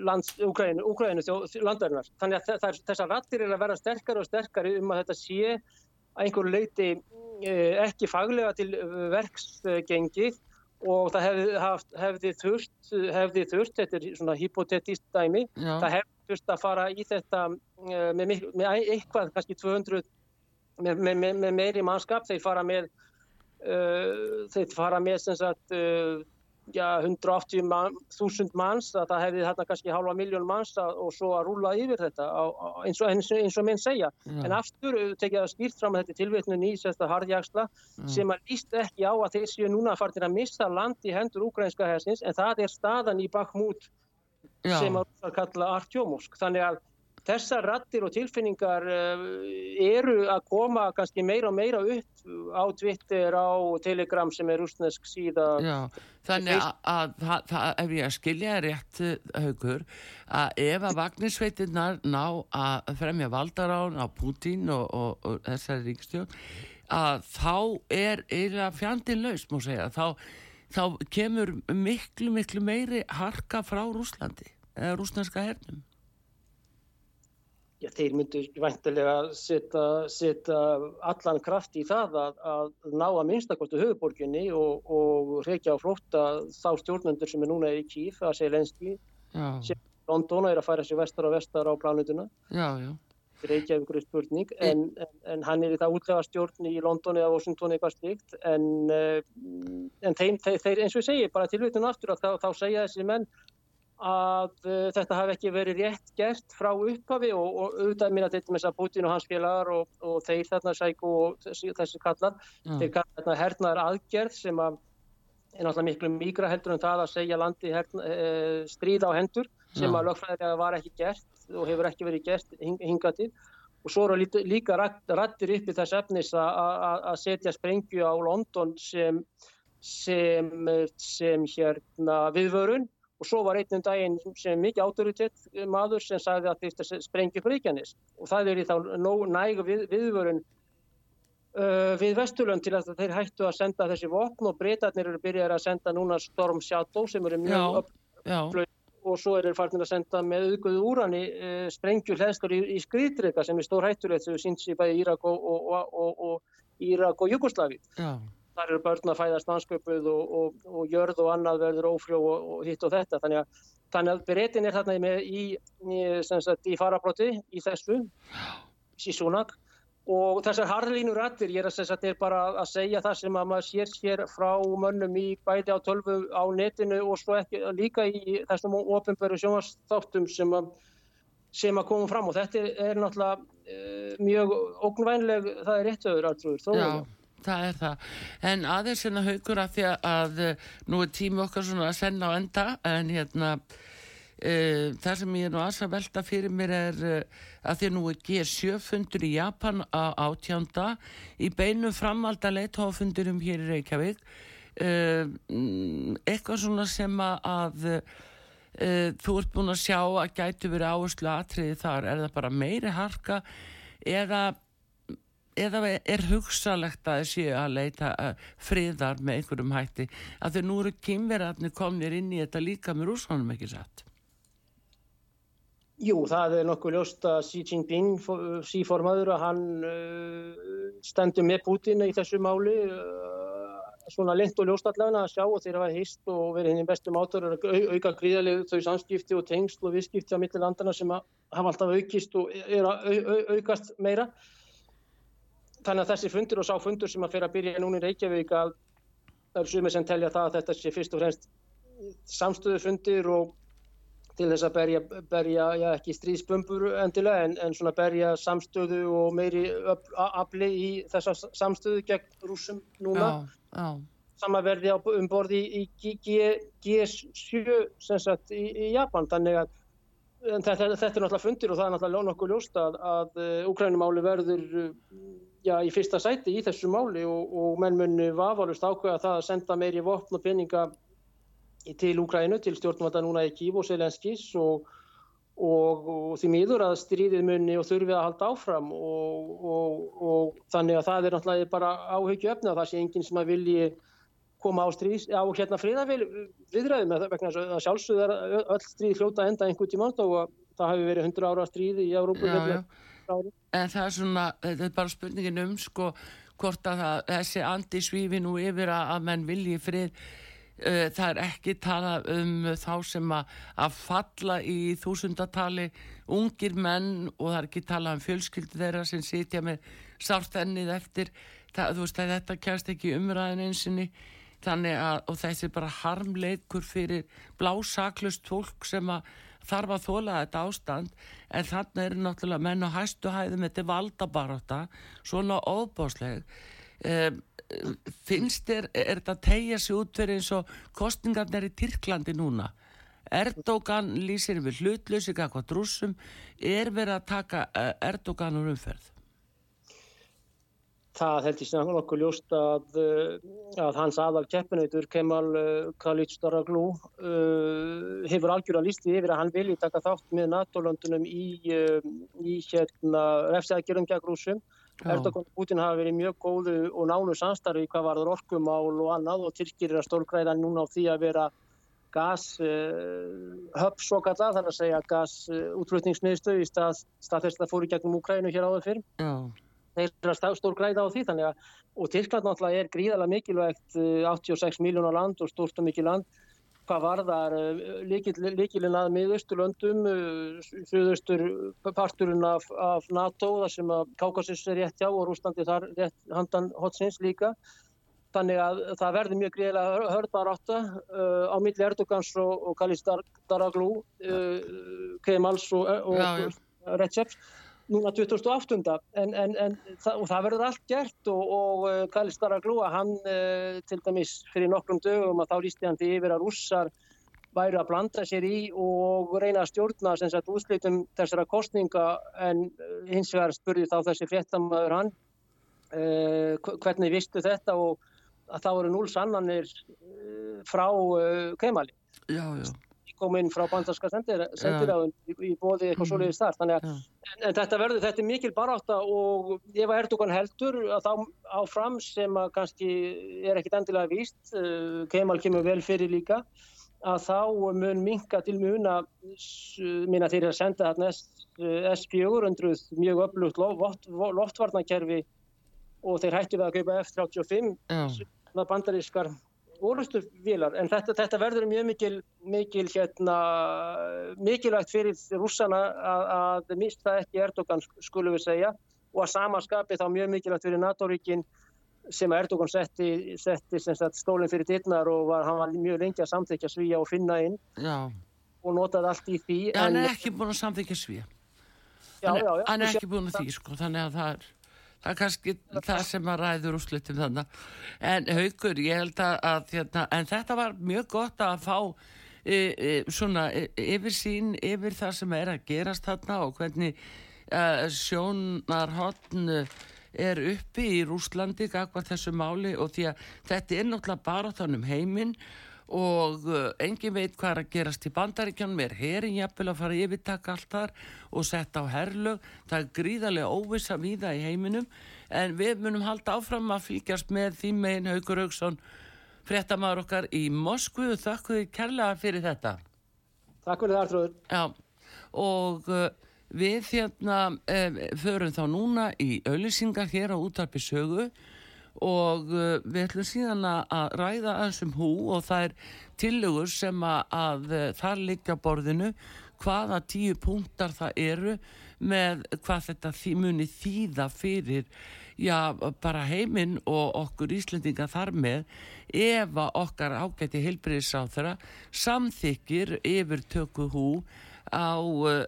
lands, Ukraínu, Ukraínu landarinnar. Þannig að þessar rattir er að vera sterkari og sterkari um að þetta sé að einhver leiti uh, ekki faglega til verksgengið og það hefði, haft, hefði þurft hefði þurft, þetta er svona hypotetist dæmi, Já. það hefði þurft að fara í þetta eh, með, með, með eitthvað, kannski 200 með, með meiri mannskap, þeir fara með uh, þeir fara með sem sagt uh, 180.000 man, manns að það hefði þarna kannski halva miljón manns að, og svo að rúla yfir þetta á, á, eins, og, eins, eins og minn segja. Ja. En aftur tekja það skýrt fram að þetta tilvétnun í sérsta hardjagsla ja. sem að líst ekki á að þeir séu núna að fara til að missa land í hendur ukrainska hersins en það er staðan í Bakhmut sem að kalla Artjómovsk. Þannig að þessar rattir og tilfinningar uh, eru að koma kannski meira og meira upp á Twitter, á Telegram sem er rúsnesk síða. Já, þannig að, að, að ef ég skilja rétt haugur að ef að vagnisveitinnar ná að fremja valdarán á Putin og, og, og þessari ríkstjón að þá er eiginlega fjandin laus, múið segja, þá, þá kemur miklu, miklu meiri harka frá Rúslandi, eða rúsneska hernum. Já, þeir myndu væntilega setja, setja allan kraft í það að, að ná að minnstakostu höfuborginni og, og reykja á flótta þá stjórnendur sem er núna í Kíf, að segja lenski, sem London er að færa sér vestar og vestar á plánutuna. Já, já. Reykja ykkur er spurning, en, en, en hann er í það útlega stjórn í London eða Washington eitthvað slikt, en, eh, en þeim, þeir, þeir, eins og ég segi, bara tilvitun aftur að þá, þá segja þessi menn að uh, þetta hafi ekki verið rétt gert frá upphafi og, og auðvitað mín að þetta með þess að Putin og hans félagar og, og þeir þarna sæku og þessi, kallar mm. þeir kallar þarna hernaðar aðgerð sem að er náttúrulega miklu mígra heldur en það að segja landi herna, e, stríð á hendur sem mm. að lögfræðilega var ekki gert og hefur ekki verið gert hing, hingatið og svo eru líka rættir upp í þess efnis að setja sprengju á London sem, sem, sem hérna viðvörun og svo var einnum daginn sem mikið autoritet maður sem sagði að þetta sprengi fríkjanis og það er í þá næg við, viðvörun uh, við Vesturlund til að þeir hættu að senda þessi vopn og breytarnir eru byrjað að senda núna Storm Shadow sem eru mjög upplöð og svo eru farnir að senda með auðgöðu úrani uh, sprengjur hlæðstur í, í skriðdreika sem er stór hættulegt sem við síns í bæði Írak og, og, og, og Írak og Jugosláfi. Já þar eru börn að fæðast landsköpuð og, og, og jörð og annað verður ófrjó og, og hitt og þetta. Þannig að, þannig að breytin er þarna með í, í, í farabróti í þessu sísunak og þessar harðlínu rættir ég er, að, er bara að segja það sem að maður sér sér frá mönnum í bæti á tölvu á netinu og svo ekki líka í þessum ofinböru sjónastáttum sem að að koma fram. Og þetta er, er náttúrulega e, mjög ógnvænleg, það er rétt öður alltrúður, Já það er það. En aðeins hérna haugur að því að uh, nú er tími okkar svona að senna á enda en hérna uh, það sem ég er nú aðs að velta fyrir mér er uh, að því nú er G7 fundur í Japan á átjánda í beinu framalda leittófundurum hér í Reykjavík eitthvað svona sem að þú ert búin að sjá að gætu verið áherslu aðtriði þar. Er það bara meiri harka eða eða er hugsalegt að þessi að leita uh, friðar með einhverjum hætti? Að þau nú eru kynverðarnir komnir inn í þetta líka með rúsánum ekki satt? Jú, það er nokkuð ljóst að Xi Jinping síformaður að hann uh, stendur með Putin í þessu máli uh, svona lengt og ljóst allavega að sjá og þeirra var hýst og verið hinn í bestum átur að auka gríðarlegu þau samskipti og tengsl og visskipti á mittilandana sem hafa alltaf aukist og er að aukast meira þannig að þessi fundur og sá fundur sem að fyrir að byrja núna í Reykjavík að það er sumir sem telja það að þetta sé fyrst og fremst samstöðu fundir og til þess að berja, berja já, ekki stríðsbömbur endilega en, en svona berja samstöðu og meiri afli í þessa samstöðu gegn rúsum núna já, já. samanverði um borði í, í G7 sem sagt í, í Japan þannig að þetta, þetta er náttúrulega fundir og það er náttúrulega nokkuð ljóst að, að Ukrænumáli verður já, í fyrsta sæti í þessu máli og, og menn munni vafalust ákveða það að senda meiri vopn og peninga til Úkrænu, til stjórnvalda núna í Kív og Selenskis og, og, og því miður að stríðið munni og þurfið að halda áfram og þannig að það er náttúrulega bara áhugju öfna það sé enginn sem að vilji koma á stríð, á hérna fríðavil viðræðum vegna að sjálfsögðar öll stríð hljóta enda einhvern tíma og það hafi verið 100 ára stríð í Európa en það er svona, þetta er bara spurningin um sko hvort að það, þessi andi svífi nú yfir að, að menn vilji frið. Uh, það er ekki tala um þá sem að, að falla í þúsundatali ungir menn og það er ekki tala um fjölskyldu þeirra sem sitja með sárt ennið eftir. Það, þú veist að þetta kjæst ekki umræðin einsinni þannig að og þessi bara harmleikur fyrir blásaklust fólk sem að þarf að þóla þetta ástand en þannig eru náttúrulega menn á hæstu hæðum þetta valdabaróta svona óbásleg um, finnst þér, er þetta að tegja sig út fyrir eins og kostningarnir í Tyrklandi núna Erdogan lýsir við hlutlösi eitthvað drúsum, er verið að taka eh, Erdogan úr umferð? Það held ég sem nokkuð ljóst að, eh, að hans aðal keppinautur Kemal eh, Kılıçdaroğlu uh, hefur algjörða lísti yfir að hann vilji taka þátt með NATO-löndunum í, uh, í hérna, refsækjurum gegn rúsum. Erdogan og Putin hafa verið mjög góðu og nánu samstarfi hvað varður orkumál og annað og Tyrkir er að stórgræða núna á því að vera gashöpp uh, svo kalla, þannig að segja gasútflutningsmiðstöð í stað, stað þess að það fóru gegnum Úkrænu hér áður fyrr. Já þeir eru að stór græða á því þannig að og Tyrkland náttúrulega er gríðalega mikilvægt 86 eh, miljónar land og stórt og mikil land. Hvað varðar eh, líkilinn að miðausturlöndum eh, suðaustur parturinn af, af NATO þar sem að Kaukasus er rétt hjá og Rúslandi þar rétt handan hotsins líka. Þannig að það verður mjög gríðilega hörðbar átta uh, á milli Erdogans og, og Kalis Daraglu uh, Kemals og, og Receps núna 2008. En, en, en það, það verður allt gert og, og uh, Kalis Daraglúa, hann uh, til dæmis fyrir nokkrum dögum að þá lísti hann til yfir að rússar væri að blanda sér í og reyna að stjórna sem sagt úslitum þessara kostninga en uh, hins vegar spurði þá þessi fréttamaður hann uh, hvernig vistu þetta og að það voru núl sannanir frá uh, Kemali. Já, já kom inn frá bandarska sendiráðun í, í bóði eitthvað mm. svoleiðis þar. Þannig að en, en þetta verður, þetta er mikil baráta og ef að Erdogan heldur að þá áfram sem að kannski er ekkit endilega víst uh, Kemal kemur vel fyrir líka að þá mun minka til muna minna þeir að senda þarna S400 mjög öflugt loft, loftvarnakerfi og þeir hætti við að kaupa F-35 bandarískar orðustuvílar en þetta, þetta verður mjög mikil, mikil hérna, mikilvægt fyrir rússana að, að mista ekki Erdogan skulum við segja og að samaskapi þá mjög mikilvægt fyrir NATO-ríkin sem Erdogan setti, setti stólinn fyrir dittnar og var, hann var mjög lengi að samþykja svíja og finna inn já. og notaði allt í því. Já, hann er ekki búin að samþykja svíja. Já, já, já. Hann er ekki búin að því, sko, þannig að það er það er kannski það sem að ræður úr slutum þannig en haugur ég held að, að hérna, en þetta var mjög gott að fá e, e, svona e, yfir sín yfir það sem er að gerast þarna og hvernig e, sjónarhóttn er uppi í Rúslandi gagvað þessu máli og því að þetta er náttúrulega bara þannig um heiminn og uh, engin veit hvað er að gerast í bandaríkjanum er herin jafnvel að fara að yfirtaka allt þar og setja á herlög. Það er gríðarlega óvisa viða í heiminum. En við munum halda áfram að fylgjast með því megin Haugur Haugsson fréttamaður okkar í Moskvu. Þakku þið kærlega fyrir þetta. Takk fyrir það Artrúður Já, og uh, við hérna um, förum þá núna í auðlýsingar hér á útarpi sögu og uh, við ætlum síðan að ræða aðeins um hú og það er tillögur sem að, að uh, þar liggja borðinu hvaða tíu punktar það eru með hvað þetta muni þýða fyrir já, bara heiminn og okkur Íslendinga þar með ef að okkar ágæti heilbreyðsáþara samþykir yfir tökku hú á uh,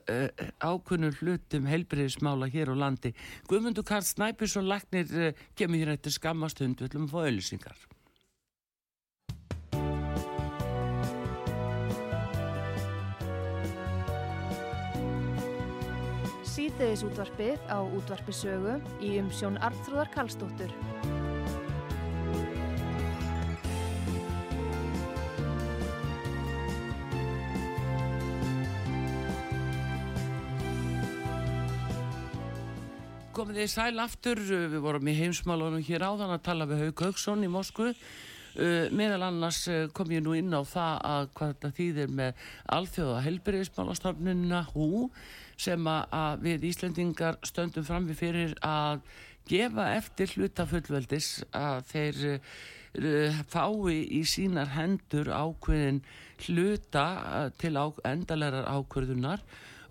ákunnum hlutum heilbreyðismála hér á landi. Guðmundur Karl Snæpjusson Lagnir uh, kemur hér eftir skammastund við ætlum að fá auðlýsingar. Sýteðis útvarpið á útvarpisögu í umsjón Arnþróðar Kallstóttur. Þið sæl aftur, við vorum í heimsmálunum hér áðan að tala við Haug Haugsson í Moskvu. Uh, meðal annars uh, kom ég nú inn á það að hvað þetta þýðir með alþjóða helberiðismálastofnunna hú sem að við Íslendingar stöndum fram við fyrir að gefa eftir hlutafullveldis að þeir uh, fái í sínar hendur ákveðin hluta til á, endalegar ákveðunar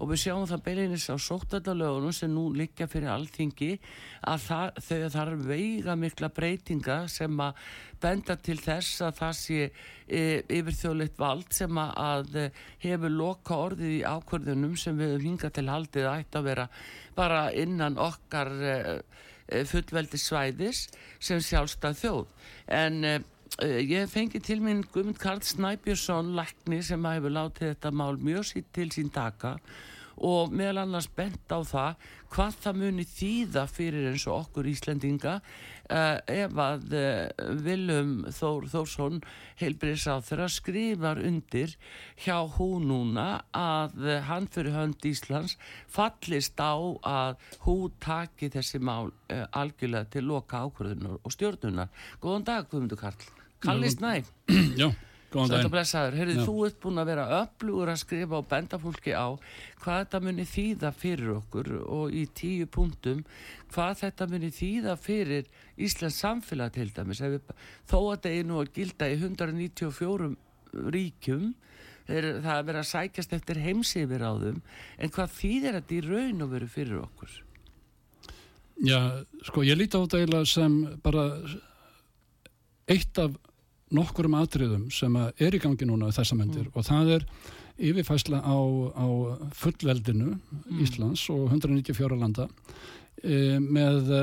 og við sjáum það beilinist á sóttaldalögunum sem nú liggja fyrir allþingi að það, þau þarf veiga mikla breytinga sem að benda til þess að það sé e, yfir þjóðleitt vald sem að hefur loka orðið í ákvörðunum sem við hinga til haldið ætti að vera bara innan okkar e, e fullveldi svæðis sem sjálfstað þjóð. En ég fengi til minn Guðmund Karl Snæbjörnsson lækni sem hefur látið þetta mál mjög sitt til sín taka og meðal annars bent á það hvað það muni þýða fyrir eins og okkur Íslendinga uh, ef að uh, Vilum Þór Þórsson heilbriðs á þeirra skrifar undir hjá hún núna að uh, hann fyrir hönd Íslands fallist á að hún taki þessi mál algjörlega til loka ákvörðunar og stjórnunar. Góðan dag Guðmundur Karl. Kalli Snæ Já, góðan daginn. Herrið, þú ert búin að vera öflugur að skrifa og benda fólki á hvað þetta muni þýða fyrir okkur og í tíu punktum hvað þetta muni þýða fyrir Íslands samfélag til dæmis. Við, þó að þetta er nú að gilda í 194 ríkjum er, það er verið að sækjast eftir heimsifir á þeim en hvað þýðir þetta í raun og veru fyrir okkur? Já, sko ég líti á þetta sem bara eitt af nokkurum atriðum sem er í gangi núna þessa myndir mm. og það er yfirfæsla á, á fullveldinu mm. Íslands og 194 landa e, með e,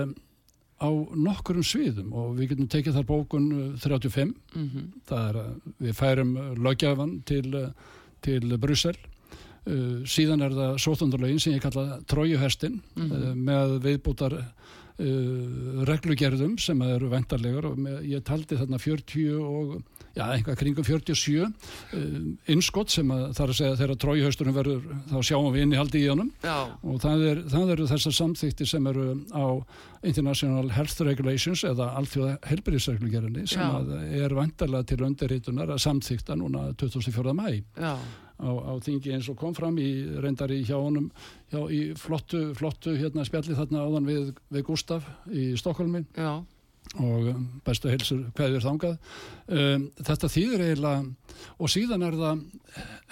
á nokkurum sviðum og við getum tekið þar bókun 35 mm -hmm. það er að við færum lögjafan til, til Brussel e, síðan er það sótundurlegin sem ég kalla trójuhestin -hmm. e, með viðbútar Uh, reglugerðum sem eru vendarlegar og með, ég taldi þarna 40 og já, einhvað kringum 47 uh, innskott sem að það er að segja þegar tróihausturum verður þá sjáum við inn í haldi í honum já. og það, er, það eru þessar samþýtti sem eru á International Health Regulations eða allþjóða helbriðsreglugerðinni sem er vendarlega til undirritunar að samþýtta núna 2004. mæ Já á, á þingi eins og kom fram í reyndari hjá honum hjá, í flottu, flottu hérna spjalli þarna áðan við, við Gustaf í Stokkólmi Já. Og um, bestu heilsur hverjur þangað. Um, þetta þýðir eiginlega og síðan er það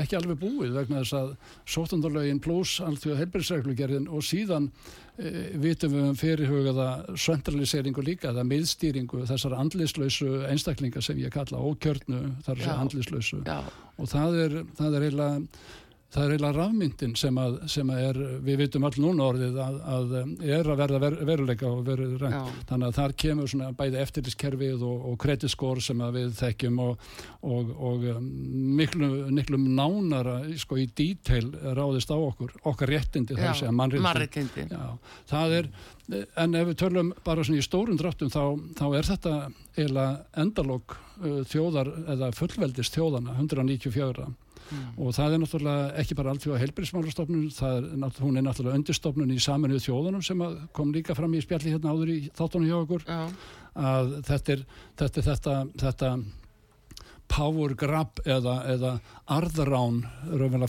ekki alveg búið vegna þess að sótundalögin pluss allþjóða heilbærisreglugerðin og síðan e, vitum við um fyrirhugaða centraliseringu líka, það miðstýringu þessar andlislausu einstaklinga sem ég kalla ókjörnu þar er andlislausu Já. og það er, það er eiginlega það er eiginlega rafmyndin sem, að, sem að er, við vitum all núna orðið að, að er að verða ver, veruleika og verður rænt. Þannig að þar kemur svona bæði eftirliskerfið og, og krediskór sem við þekkjum og, og, og um, miklu, miklu nánara sko í dítail ráðist á okkur, okkar réttindi þar að mannréttindi. Það er, en ef við törlum bara svona í stórun dráttum þá, þá er þetta eiginlega endalók uh, þjóðar eða fullveldist þjóðana 194 mm. og það er náttúrulega ekki bara alltaf helbriðsmálastofnun, hún er náttúrulega undirstofnun í saminuð þjóðunum sem kom líka fram í spjalli hérna áður í þáttunum hjá okkur Já. að þetta er þetta, þetta, þetta power grab eða, eða arðrán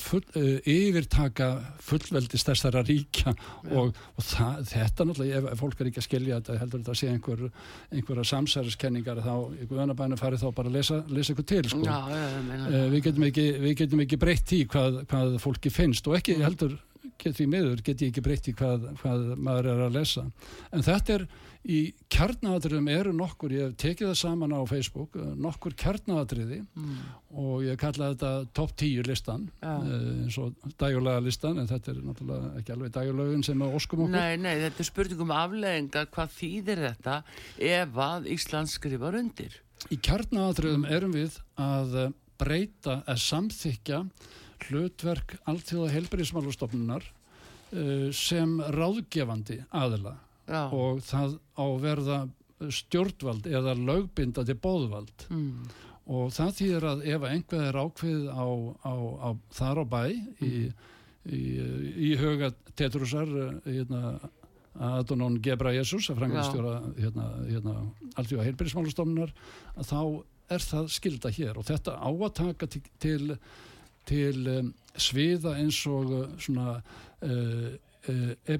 full, uh, yfirtaka fullveldist þessara ríkja og, og það, þetta náttúrulega ef, ef fólk er ekki að skilja þetta heldur þetta að sé einhver, einhverja samsæriskenningar þá í guðanabæna farið þá bara að lesa, lesa ykkur til sko. Já, uh, við, getum ekki, við getum ekki breytt í hvað, hvað fólki finnst og ekki heldur get við miður, get ég ekki breytt í hvað, hvað maður er að lesa. En þetta er í kjarnadriðum eru nokkur, ég hef tekið það saman á Facebook, eh, nokkur kjarnadriði mm. og ég kalla þetta top 10 listan. Eh, eins og dægulega listan, en þetta er náttúrulega ekki alveg dægulegin sem er óskum okkur Nei, nei, þetta er spurningum afleggingar hvað þýðir þetta ef að Ísland skrifar undir Í kjarnadriðum erum við að breyta, að samþykja hlutverk alltíða helbriðismálustofnunar uh, sem ráðgefandi aðila Já. og það á verða stjórnvald eða lögbindandi bóðvald mm. og það þýðir að ef einhver er ákveð á, á, á þar á bæ mm. í, í, í huga Tetrusar uh, hérna, Adonón Gebra Jesus að frangalistjóra hérna, hérna, alltíða heilbyrjismálustofnunar þá er það skilda hér og þetta á að taka til, til til um, sviða eins og uh, svona uh, e,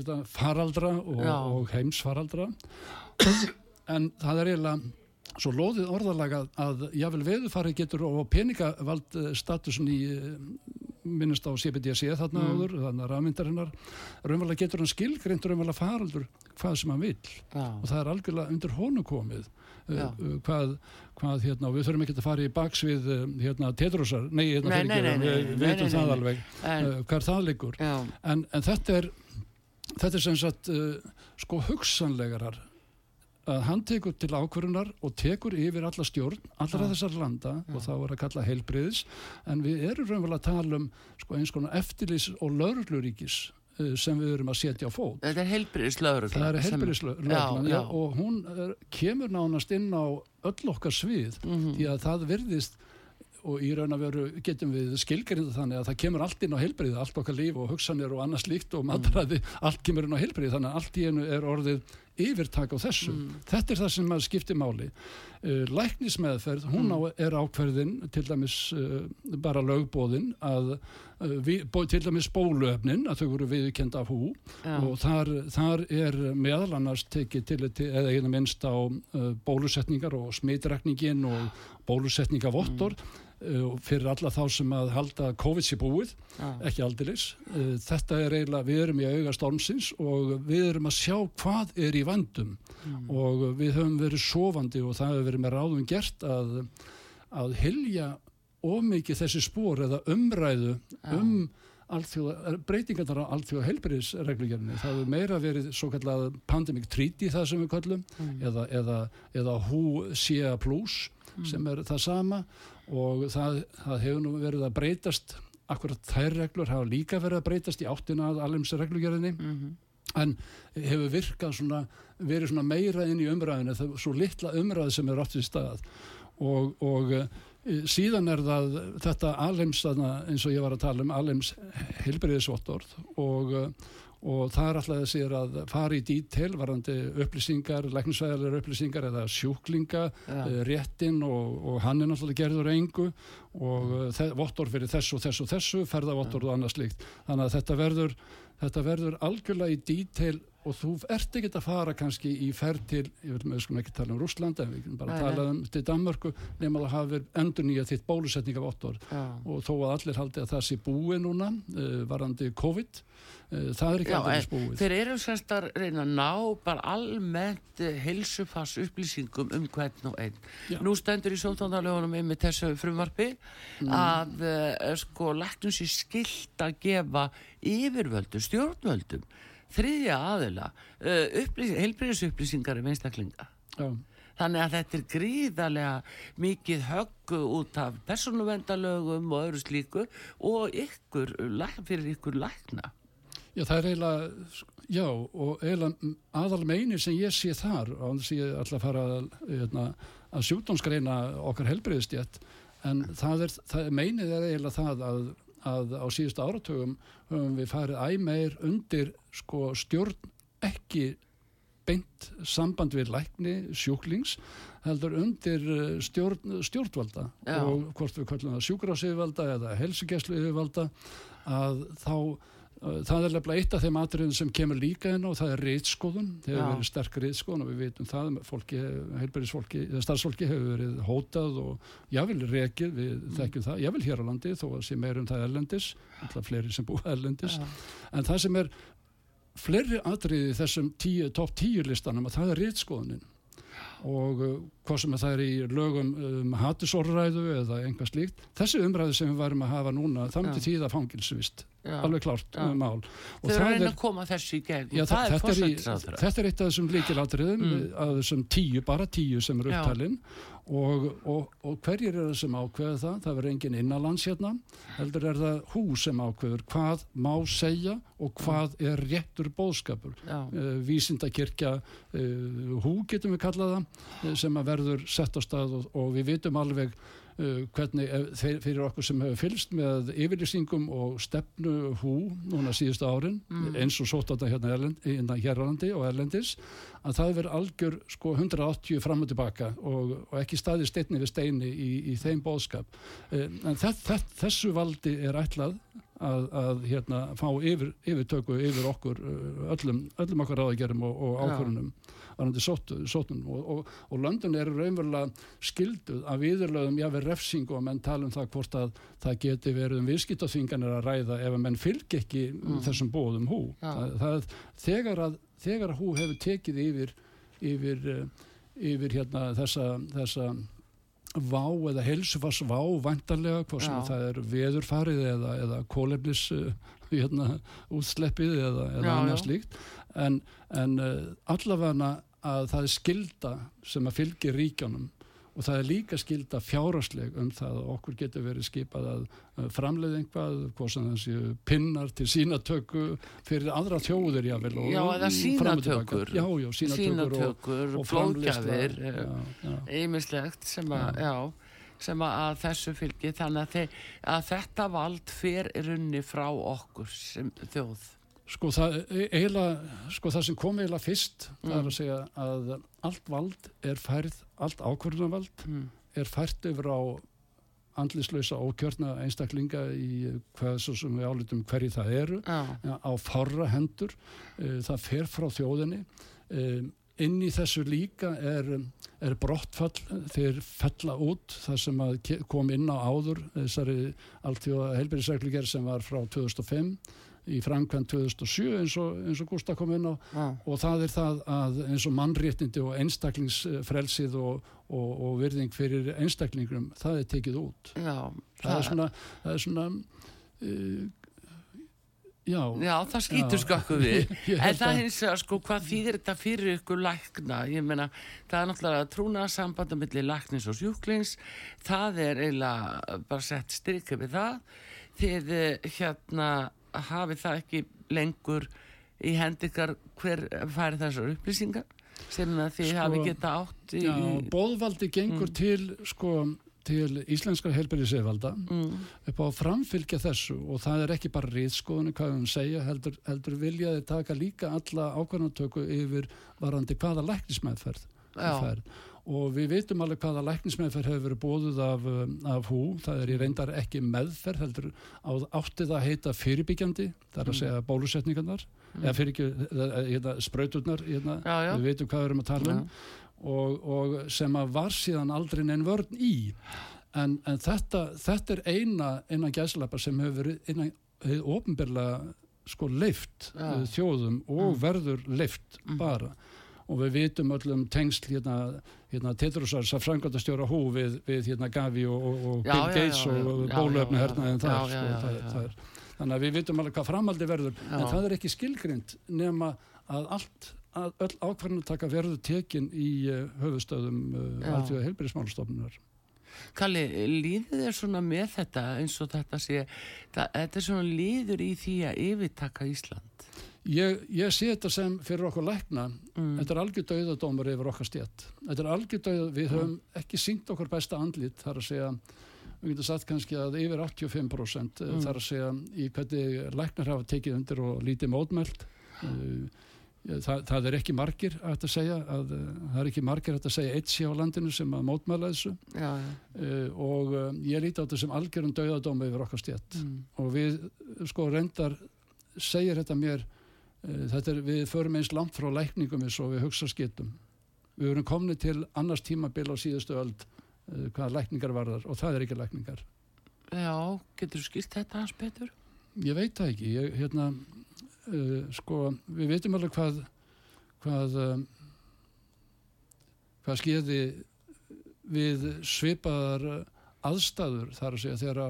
þetta? Faraldra og, og heimsfaraldra. En það er eiginlega svo loðið orðalega að jável veðufari getur og peningavald statusin í minnist á CBDC þarna Mm. áður, þannig að rafmyndarinnar raunverulega getur hann skilgreint raunverulega faraldur hvað sem hann vill. Já. og það er algjörlega undir honum komið hvað, hvað hérna, við þurfum ekki að fara í baks við uh, hérna, Tedrosar, nei, hérna, Nei, nei, nei, við veitum það alveg En, uh, hvað það liggur. En, en þetta er þetta er sem sagt sko hugsanlegarar að hann tekur til ákvörunar og tekur yfir alla stjórn, allra Já. þessar landa Já. og þá er að kalla heilbriðis en við erum raunverulega að tala um sko, eins konar eftirlýs og laurugluríkis uh, sem við erum að setja á fót þetta er heilbriðislöður. það er heilbriðislöglan Já, já. og hún er, kemur nánast inn á öll okkar svið Mhm. því að það virðist og í raun að veru getum við skilgerindu þannig að það kemur allt inn á heilbriði, allt okkar líf og hugsanir og annars líkt og matræði, allt kemur inn á heilbriði þannig að allt í einu er orðið yfirtak á þessu. Þetta er það sem að skipti máli. Uh, læknismeðferð, hún á, er ákverðin til dæmis uh, bara lögbóðin að uh, við, til dæmis bóluefnin að þau voru viðkend af hú Já. og þar, þar er meðal annars tekið til, eða einu minnst á bólusetningar og smitrekningin og bólusetningavottor uh, fyrir alla þá sem að halda COVID sé búið, Já. ekki aldilis. Þetta er eiginlega, við erum í auga stormsins og við erum að sjá hvað er í vandum. Og við höfum verið sofandi og það hefur verið með ráðum gert að, að hilja ómikið þessi spór eða umræðu um alþjóða, breytingarnar á alþjóða heilbyrðisreglugjörni. Það hefur meira verið svo kallað pandemic treaty það sem við kallum eða, eða, eða HCA plus sem er það sama. Og það, það hefur nú verið að breytast akkurat þær reglur hafa líka verið að breytast í áttina að alveg reglugjörni Mhm. En hefur virkað svona, verið svona meira inn í umræðinu, það er svo litla umræð sem er átt í stað og, og e, síðan er það þetta þarna, eins og ég var að tala um alheims heilbreyðisvottorð og, e, og það er alltaf þessir að fara í dítel varandi upplýsingar, læknisvæðalega upplýsingar eða sjúklinga Já. uh, réttin og, og hann er náttúrulega gerður engu og uh, vottor fyrir þessu og þessu og þessu, ferðavottor og annað slíkt. Þannig að þetta verður, þetta verður algjörlega í dítil og þú ert ekki að fara kannski í ferð til, ég vil með skulum ekki tala um Rússland en við getum bara að tala um til Danmörku nema að hafa endur nýja þitt bólusetningavottor Já. og þó að allir haldi að það sé búið núna uh, varandi COVID uh, það er ekki en búið. þeir eru semst að reyna að ná bara almennt helsufass upplýsingum um hvern og einn. Já. Nú stendur í sóttandarlegunum með þessu frumvarpi Mm. að uh, sko læknum sér skilt að gefa yfirvöldum, stjórnvöldum, þriðja aðila, upplýs, heilbreyðisupplýsingar um einstaklinga. Já. Þannig að þetta er gríðarlega mikið höggu út af persónuvendalögum og öðru slíku og ykkur, fyrir ykkur lækna. Já, það er eiginlega, já, og eiginlega aðal meini sem ég sé þar, á þess að ég ætla að fara að, hérna, að sjúkdómsgreina okkar helbriðistjætt, en það er, það meinið er eiginlega það að, að á síðustu áratugum höfum við farið æmeir undir sko stjórn ekki beint samband við lækni sjúklings heldur undir eh, stjórn, stjórnvalda Já. og hvort við kallum það sjúkráseyfvalda eða helsugjæslu yfirvalda að þá það er lefnilega eitt af þeim atriðum sem kemur líka inn og það er Já. hefur verið sterk reytskoðun og við vitum það. Fólki, heilbærisfólki, eða starfsfólki hefur verið hótað og jável rekið við þekkjum það, jável hér á landi þó að sé meir um það erlendis alltaf fleiri sem búa erlendis. En það sem er fleiri atriði þessum topp tíu listanum að það er reytskoðunin og uh, hvað sem að það er í lögum um hattusorræðu eða einhvað slíkt. Þessi umræðu sem við varum að hafa núna það myndi Já. tíða fangilsvist Já. alveg klárt Já. mál og Þau eru að það reyna að koma þessu í gegn Já, og það er þetta, er í, þetta er eitt af þessum líkilatriðum Mm. að þessum tíu, bara tíu sem eru Já. upptalinn og, og, og hverjir eru það sem ákveða það? Það verður engin innanlands hérna heldur er það hú sem ákveður hvað má segja og hvað er réttur bóðskapur uh, vísindakirkja uh, hú getum við kallað það uh, sem að verður sett á stað og, og við vitum alveg hvernig ef, þeir- fyrir okkur sem hefur fylst með yfirlýsingum og stefnu hú núna síðustu árin eins og sótt þetta hérna, erlend, hérna hér á landi og erlendis að það verður algjör sko 180 fram og tilbaka og, og ekki staði steinni við steini í, í þeim bóðskap uh, en þess, þess, þessu valdi er ætlað að, að hérna, fá yfir, yfirtöku yfir okkur uh, öllum, öllum okkar ráðagerum og, og ákvörunum varandi sótun og, og, og löndun eru raunverulega skilduð að viðurlöðum jáfnveg refsingu og menn tala um það hvort að það geti verið um viðskiptaþvinganir að ræða ef að menn fylg ekki mm. þessum bóðum hú. Það, það, þegar, að, þegar að hú hefur tekið yfir yfir, uh, yfir hérna, þessa, þessa vá eða helsufars vá vantarlega hvað sem það er veðurfarið eða, eða kólefnis uh, hérna, útsleppið eða, eða annars líkt en, en uh, allavega að það er skilda sem að fylgja ríkjónum og það er líka skilda fjárasleg um það að okkur getur verið skipað að framleið einhvað, hvað sem þessi pinnar til sínatöku fyrir aðra þjóðir jável Já, eða sínatökur. Já, já, sínatökur og flókjafir einmislegt sem að, já. já, sem að þessu fylgir þannig að, að þetta vald fer runni frá okkur sem þjóð Sko það, eiginlega, sko það sem kom eiginlega fyrst mm. það er að segja að allt vald er færð, allt ákvörðunarvald mm. er fært yfir á andlislausa ókjörna einstaklinga í hvað svo sem við álutum hverju það eru ah. á farra hendur e, það fer frá þjóðinni e, inn í þessu líka er, er brottfall þeir fella út það sem kom inn á áður þessari alltjóða heilbyrðisregluger sem var frá 2005 í framkvæmt 2007 eins og, eins og Gustaf kom inn á. Ah. og það er það að eins og mannréttindi og einstaklingsfrelsið og, og, og virðing fyrir einstaklingum það er tekið út. Já, það, það er svona, það er svona uh, Já, já, það skýtur skakku við. En það hins að sko hvað þýðir þetta fyrir ykkur lækna, ég meina það er náttúrulega trúnaðsambandum millir læknins og sjúklings, það er eiginlega bara sett styrkja við það. Þið eh, hérna hafi það ekki lengur í hendikar hver fær þessar upplýsingar sem þið sko, hafi geta átt í... Já, bóðvaldi gengur mm. til sko til íslenskar helbæriðsefalda mm. upp á að framfylgja þessu og það er ekki bara riðskoðinu hvað við segja heldur, heldur viljaði taka líka alla ákvarðantöku yfir varandi hvaða læknismæðferð og við veitum alveg hvaða læknismæðferð hefur verið bóðuð af, um, af hú, það er í reyndar ekki meðferð heldur á áttið að heita fyrirbyggjandi, það er að mm. segja bólusetningarnar, mm. eða fyrir spröyturnar, við veitum hvað við erum að tala um og, og sem að var síðan aldrei neinn vörn í en, en þetta, þetta er eina innan gæslepa sem hefur verið innan ofnbörlega sko leift þjóðum og mm. verður leift mm. bara og við vitum öllum tengsl hérna, hérna Tetrusars að frangöndastjóra hú við, við hérna Gavi og, og já, Bill Gates já, já, og bólöfni hérna en það, sko, það, það er þannig að við vitum alveg hvað framaldi verður en það er ekki skilgrind nema að allt, að öll ákvarðinu taka verður tekin í uh, höfustöðum uh, alltjóða heilbyrjismálstofnunar Kalli, líður þér svona með þetta eins og þetta sé það, þetta er svona líður í því að yfirtaka Ísland Ég, ég sé þetta sem fyrir okkur lækna mm. þetta er algjör döðadómar yfir okkar stjætt þetta er algjör döð, við höfum ekki syngt okkur besta andlit þar að segja við getum sagt kannski að yfir 85% mm. þar að segja í hvernig læknar hafa tekið undir og lítið mótmælt uh, það, það er ekki margir að segja að, það er ekki margir að segja eitt sé á landinu sem að mótmæla þessu já, já. Og ég líti á þetta sem algjörun döðadóma yfir okkar stjætt mm. og við sko reyndar segir þetta mér Eh, þetta er, við förum eins langt frá lækningum eins og við hugsa skittum við erum komni til annars tímabil á síðustu öll uh, hvaða lækningar varðar og það er ekki lækningar. Já, getur þú skilt þetta hans betur? Ég veit það ekki. Ég, hérna, uh, sko við veitum alveg hvað hvað uh, hvað skeiði við svipaðar aðstæður þar að segja þegar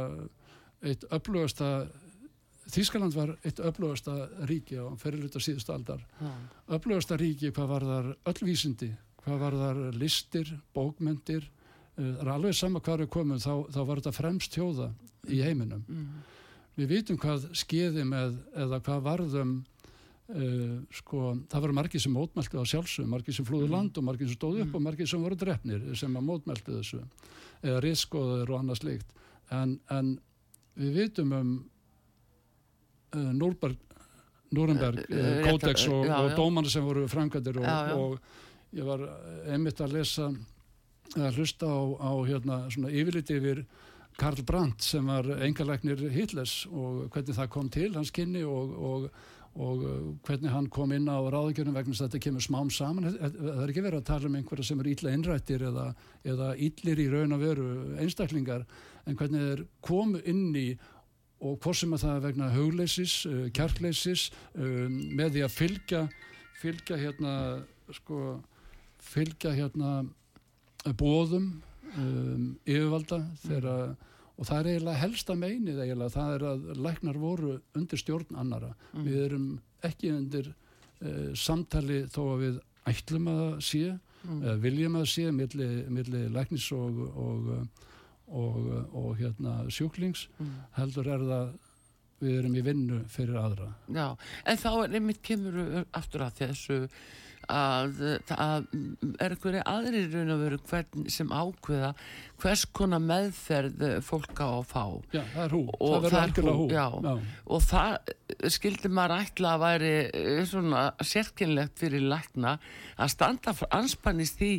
eitt upplögasta Þískaland var eitt öflugasta ríki á fyrirluta síðustu aldar ja. öflugasta ríki hvað var þar öllvísindi hvað var þar listir, bókmyndir eh, það er alveg sama hvað er komið þá, þá var þetta fremst hjóða í heiminum mm. við vitum hvað skeiði með eða hvað varðum uh, sko, það var margir sem mótmælti á sjálfsög, margir sem flúði mm. land og margir sem stóði upp mm. og margir sem voru drefnir sem að mótmælti þessu eða riskoður og annað slikt en, en við vitum um Núrenberg, uh, Kódex og, og dómar sem voru framkvæmdir og, og ég var einmitt að lesa að hlusta á, á hérna, svona yfirliti yfir Karl Brandt sem var engalæknir Hitlers og hvernig það kom til hans kynni og, og, og hvernig hann kom inn á ráðgjörnum vegna þess að þetta kemur smám saman. Það er ekki verið að tala um einhverja sem er ítla innrættir eða, eða ítlir í raun og veru einstaklingar en hvernig þeir komu inn í og hvort sem að það er vegna haugleisis, uh, kjarkleysis um, með því að fylgja fylgja hérna sko, fylgja hérna bóðum um, yfirvalda þegar og það er eiginlega helsta meinið eiginlega það er að læknar voru undir stjórn annara. Mm. Við erum ekki undir uh, samtali þó að við ætlum að sé mm. uh, viljum að sé milli, milli læknis og og, og, og hérna sjúklings mm. heldur er það við erum í vinnu fyrir aðra. Já, en þá er einmitt kemur aftur að þessu að það er einhverju aðri raun og veru hvern sem ákveða hvers konar meðferð fólk á að fá? Já, það er hú, og það verður algjörlega hú já, já. og það skildi maður ætla að væri eh, svona sérkynlegt fyrir lækna að standa anspannist því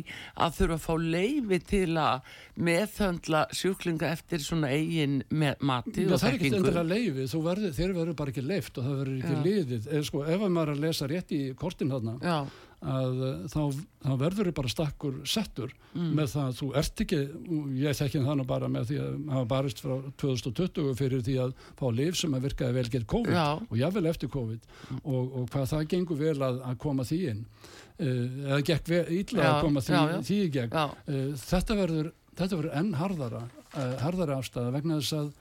að þurfa að fá leifi til að meðhöndla sjúklinga eftir svona eigin mati Já, það er ekki endilega leifi, verður, þeir verður bara ekki leift og það verður ekki liðið, eða sko ef maður er að lesa rétt í kortin þarna að eh, þá, þá verður þau bara stakkur settur mm. með það að þú ert ekki, ég þekki það nú bara með því að hafa barist frá 2020 fyrir því að fá liv sem að virkaði vel gett COVID Já. og jável eftir COVID mm. og, og hvað það gengur vel að, að koma því inn uh, eða gekk ídla að koma því, já, já. því gegn uh, þetta verður þetta verður enn harðara uh, harðara afstæða vegna þess að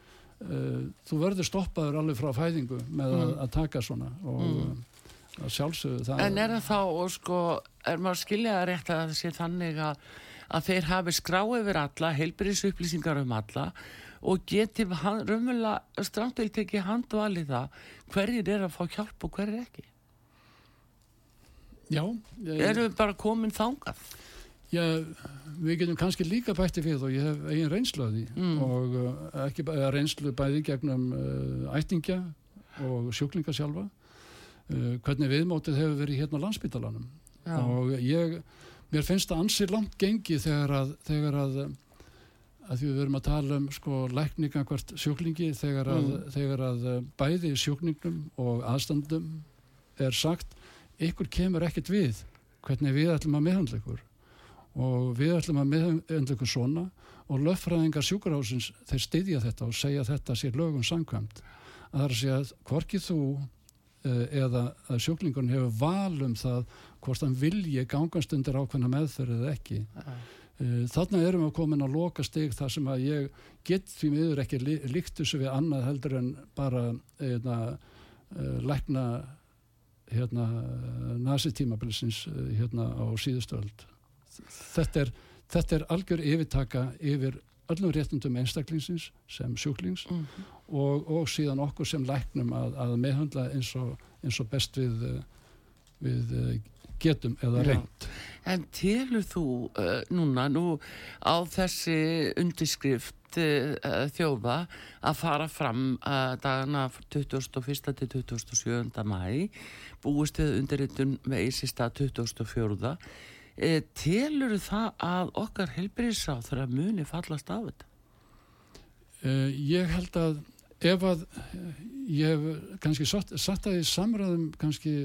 þú verður stoppaður alveg frá fæðingu með mm. að, að taka svona og mm sjálfsögðu það En er það þá, og sko, er maður skiljaða rétt að það sé þannig að, að þeir hafi skráið yfir alla, heilbyrjus upplýsingar um alla og geti raunverulega strandveilt ekki handvalið það hverjir er að fá hjálp og hverjir ekki Já ég... Erum við bara komin þángað? Já, við getum kannski líka bætti fyrir og ég hef eigin reynslu að því mm. og uh, ekki reynslu bæði gegnum uh, ættingja og sjúklinga sjálfa uh, hvernig viðmótið hefur verið hérna á landsbytalanum og ég, mér finnst það ansið langt gengi þegar að, þegar að að því við verum að tala um sko lækninga hvert sjúklingi þegar að, mm. þegar að uh, bæði sjúkningum og aðstandum er sagt ykkur kemur ekkert við hvernig við ætlum að meðhandla ykkur. Og við ætlum að meðhandla ykkur svona og löffræðingar sjúkarhásins þeir styðja þetta og segja þetta sér lögum samkvæmt. Að það er að segja að hvorkið þú Eh, eða að sjúklingun hefur val um það hvort hann vilji gangast undir ákveðna meðferð eða ekki uh. þannig erum við komin að loka steg þar sem að ég get því miður ekki líkt þessu við annað heldur en bara eða, uh, lækna hérna nazitímabilsins hérna á síðustöld þetta er, þetta er algjör yfirtaka yfir öllum réttundum einstaklingsins sem sjúklings mm -hmm. Og, og síðan okkur sem læknum að, að meðhandla eins og, eins og best við, eh, við eh, getum eða reynd. En telur þú uh, núna nú á þessi undirskrift uh, þjóða að fara fram uh, dagana 21. til 27. mæ búist við undirritun með eisista 24 e, telur það að okkar að muni fallast af þetta? Ég held að ef að ég hef kannski satt, satt að í samræðum kannski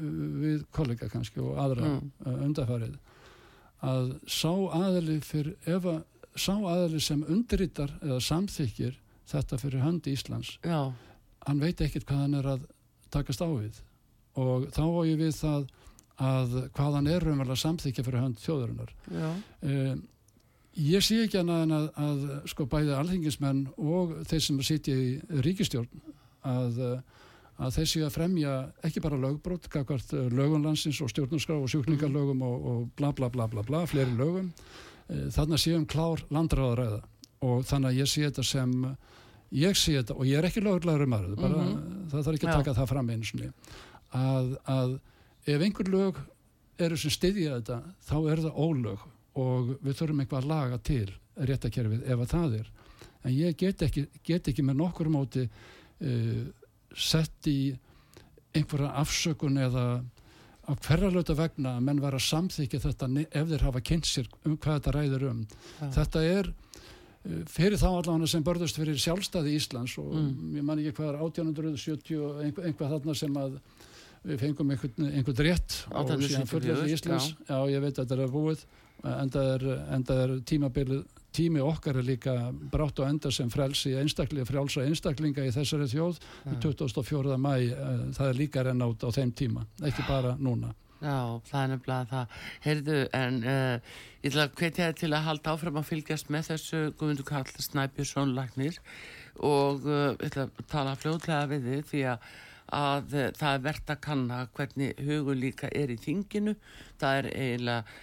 við kollega kannski og aðra mm. undarfarið að sá aðali fyrir ef að sá aðali sem undirrittar eða samþykir þetta fyrir höndi Íslands Já. hann veit ekkert hvað hann er að takast á við og þá á ég við það að hvaðan er raunverulega samþykja fyrir hönd þjóðarinnar um, ég sé ekki annað að, að sko bæði alþingismenn og þeir sem sitja í ríkistjórn að, að þeir séu að fremja ekki bara lögbrót, kakvart eh, lögunlandsins og stjórnarskrá og sjúkningarlögum og, og bla bla bla bla bla, fleiri lögum eh, þannig að séum klár landræðaræða og þannig að ég sé þetta sem ég sé þetta og ég er ekki lögurlegur um bara mm -hmm. það þarf ekki að taka Já. það fram eins og að, að ef einhver lög eru sem styðja þetta þá er það ólög og við þurfum eitthvað að laga til réttakerfið ef að það er en ég get ekki, get ekki með nokkur móti uh, sett í einhverja afsökun eða á hverjarlöta vegna að menn vera að samþykja þetta ef þeir hafa kynnt sér um hvað þetta ræður um ja. þetta er uh, fyrir þá allavega sem börðust fyrir sjálfstæði Íslands og Mm. ég man ekki hvað er 1870 og einhver, einhvað þarna sem að við fengum einhvern, einhvern rétt og 1874, síðan fullveldi Íslands já. ég veit að þetta er búið enda er, enda er tími okkar er líka brátt og enda sem frelsi einstaklega frjálsa einstaklinga í þessari þjóð Já. 24. mæ það er líka renn át á þeim tíma ekki bara núna Já, það er nefnilega það. Heyrðu, en uh, ég ætla að hvetja þið til að halda áfram að fylgjast með þessu Guðmundur Karl Snæbjörnsson Lagnir og uh, ég ætla að tala fljóðlega við þið því að, að uh, það er verðt að kanna hvernig hugur líka er í þinginu. Það er eiginlega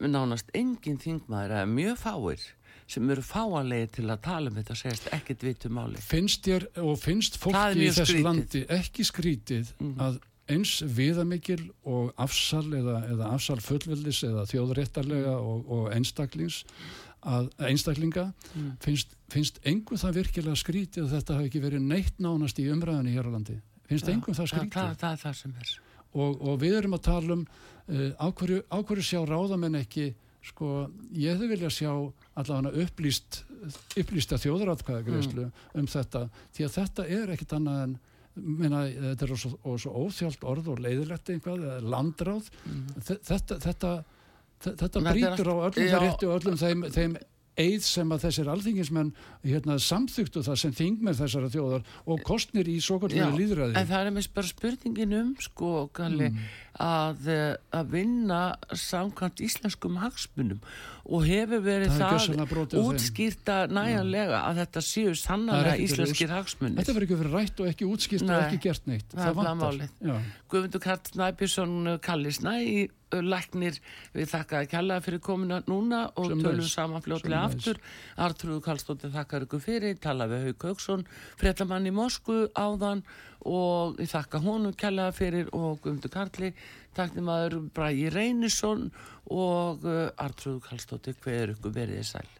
nánast engin þingmaður, er mjög fáir sem eru fáanlegir til að tala um þetta og segist ekkert vitu máli. finnst þér og finnst fólki í þessu skrítið. landi ekki skrítið Mhm. að eins viðamikil og afsal eða, eða afsal fullvildis eða þjóðréttarlega og, og einstaklings að einstaklinga Mm. finnst, finnst engu það virkilega skrítið að þetta hafi ekki verið neitt nánast í umræðinu hér á landi finnst engum það skrítið það, það er það sem er. Og, og við erum að tala um uh, á, hverju, á hverju sjá ráðamenn ekki sko, ég hefði vilja sjá allavega upplýst upplýsta þjóðratkvæðagreyslu um þetta. Því að þetta er ekkit annað en Meina, þetta er svo, svo óþjált orð og leiðilegt einhvað, landráð. Þe- þetta, þetta, þe- þetta Þetta er brýtur á öllum það rétti og öllum þeim, þeim eið sem að þessir alþingismenn hérna, samþyktu það sem þingmenn þessara þjóðar og kostnir í svo kvöldu líðræði En það er með bara spurningin um sko, Galli, Mm. að, eh, að vinna samkvæmt íslenskum hagsmunum og hefur verið Það það, útskýrta næjanlega að þetta séu Það sannlega íslenskir hagsmunir. Þetta verður ekki verið rætt og ekki útskipt og ekki gert neitt. það málið. Já. Guðmundur Karl Snæbjörnsson Kalli Snæ Læknir, við þakkaði kjallaði fyrir komuna núna og tölum saman Sömuleiðis. aftur. Artrúðu Karlsdóttir þakkar ykkur fyrir talaði við Hauk Hauksson, fréttamann í Moskvu áðan og þakka honum kjallaði fyrir og Guðmundur Karli takni maður Bragi Reynisson og uh, Artrúðu Karlsdóttir hver ykkur verið í sæl